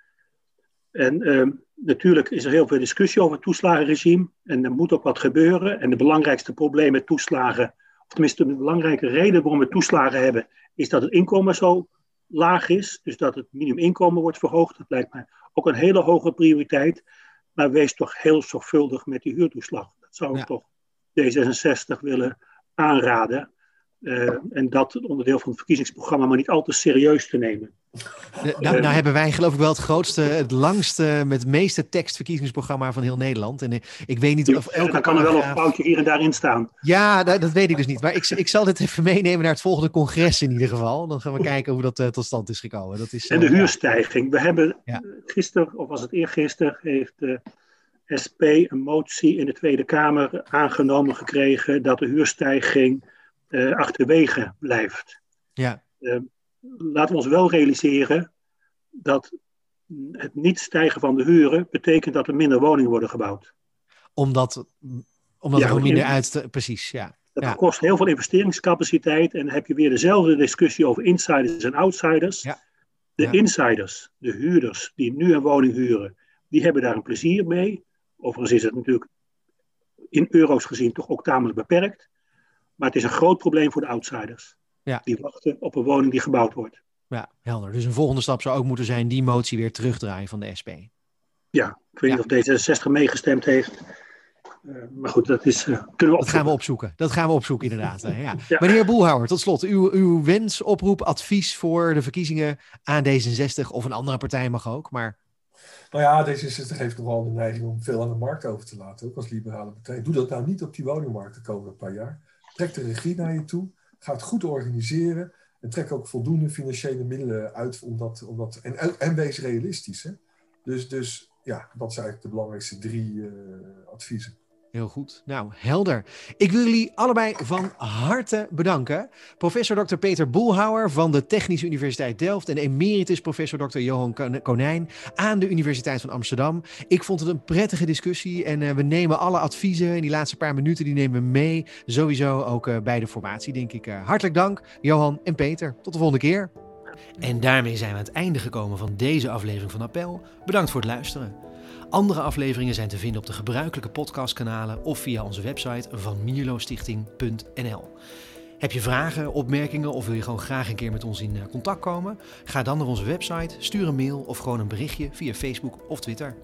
En ehm, natuurlijk is er heel veel discussie over het toeslagenregime. En er moet ook wat gebeuren. En de belangrijkste probleem met toeslagen, of tenminste de belangrijke reden waarom we toeslagen hebben, is dat het inkomen zo laag is. Dus dat het minimuminkomen wordt verhoogd. Dat lijkt mij ook een hele hoge prioriteit. Maar wees toch heel zorgvuldig met die huurtoeslag. Dat zou ik toch D66 willen aanraden. Uh, en dat onderdeel van het verkiezingsprogramma maar niet al te serieus te nemen. nou, nou, hebben wij geloof ik wel het grootste, het langste, met het meeste tekstverkiezingsprogramma van heel Nederland. En ik weet niet of elke... Dan kan er wel een foutje hier en daar in staan. Ja, dat, dat, weet ik dus niet. Maar ik, ik zal dit even meenemen naar het volgende congres in ieder geval. Dan gaan we kijken hoe dat uh, tot stand is gekomen. Dat is, en de huurstijging. We hebben ja. gisteren, of was het eergisteren, heeft de SP een motie in de Tweede Kamer aangenomen gekregen dat de huurstijging uh, achterwege blijft. Ja. Laten we ons wel realiseren dat het niet stijgen van de huren betekent dat er minder woningen worden gebouwd. Omdat, omdat ja, er minder uit... Precies, ja. Dat ja. kost heel veel investeringscapaciteit en dan heb je weer dezelfde discussie over insiders en outsiders. Ja. De insiders, de huurders die nu een woning huren, die hebben daar een plezier mee. Overigens is het natuurlijk in euro's gezien toch ook tamelijk beperkt. Maar het is een groot probleem voor de outsiders. Ja. Die wachten op een woning die gebouwd wordt. Ja, helder. Dus een volgende stap zou ook moeten zijn die motie weer terugdraaien van de SP. Ja, ik weet niet of D66 meegestemd heeft. Uh, maar goed, dat, is, uh, kunnen we dat gaan we opzoeken. Dat gaan we opzoeken, inderdaad. ja. ja. Meneer Boelhouwer, tot slot. Uw, uw wens, oproep, advies voor de verkiezingen aan D66 of een andere partij mag ook. Maar... Nou ja, D66 heeft nogal de neiging om veel aan de markt over te laten, ook als liberale partij. Doe dat nou niet op die woningmarkt de komende paar jaar. Trek de regie naar je toe. Ga het goed organiseren. En trek ook voldoende financiële middelen uit. Om dat, om dat, en, en wees realistisch. Hè? Dus, dus ja, dat zijn eigenlijk de belangrijkste drie uh, adviezen. Heel goed. Nou, helder. Ik wil jullie allebei van harte bedanken. Professor Dr. Peter Boelhouwer van de Technische Universiteit Delft en emeritus professor Dr. Johan Konijn aan de Universiteit van Amsterdam. Ik vond het een prettige discussie en uh, we nemen alle adviezen in die laatste paar minuten, die nemen we mee. Sowieso ook uh, bij de formatie, denk ik. Uh, hartelijk dank, Johan en Peter. Tot de volgende keer. En daarmee zijn we aan het einde gekomen van deze aflevering van Appel. Bedankt voor het luisteren. Andere afleveringen zijn te vinden op de gebruikelijke podcastkanalen of via onze website van mierlostichting.nl. Heb je vragen, opmerkingen of wil je gewoon graag een keer met ons in eh, contact komen? Ga dan naar onze website, stuur een mail of gewoon een berichtje via Facebook of Twitter.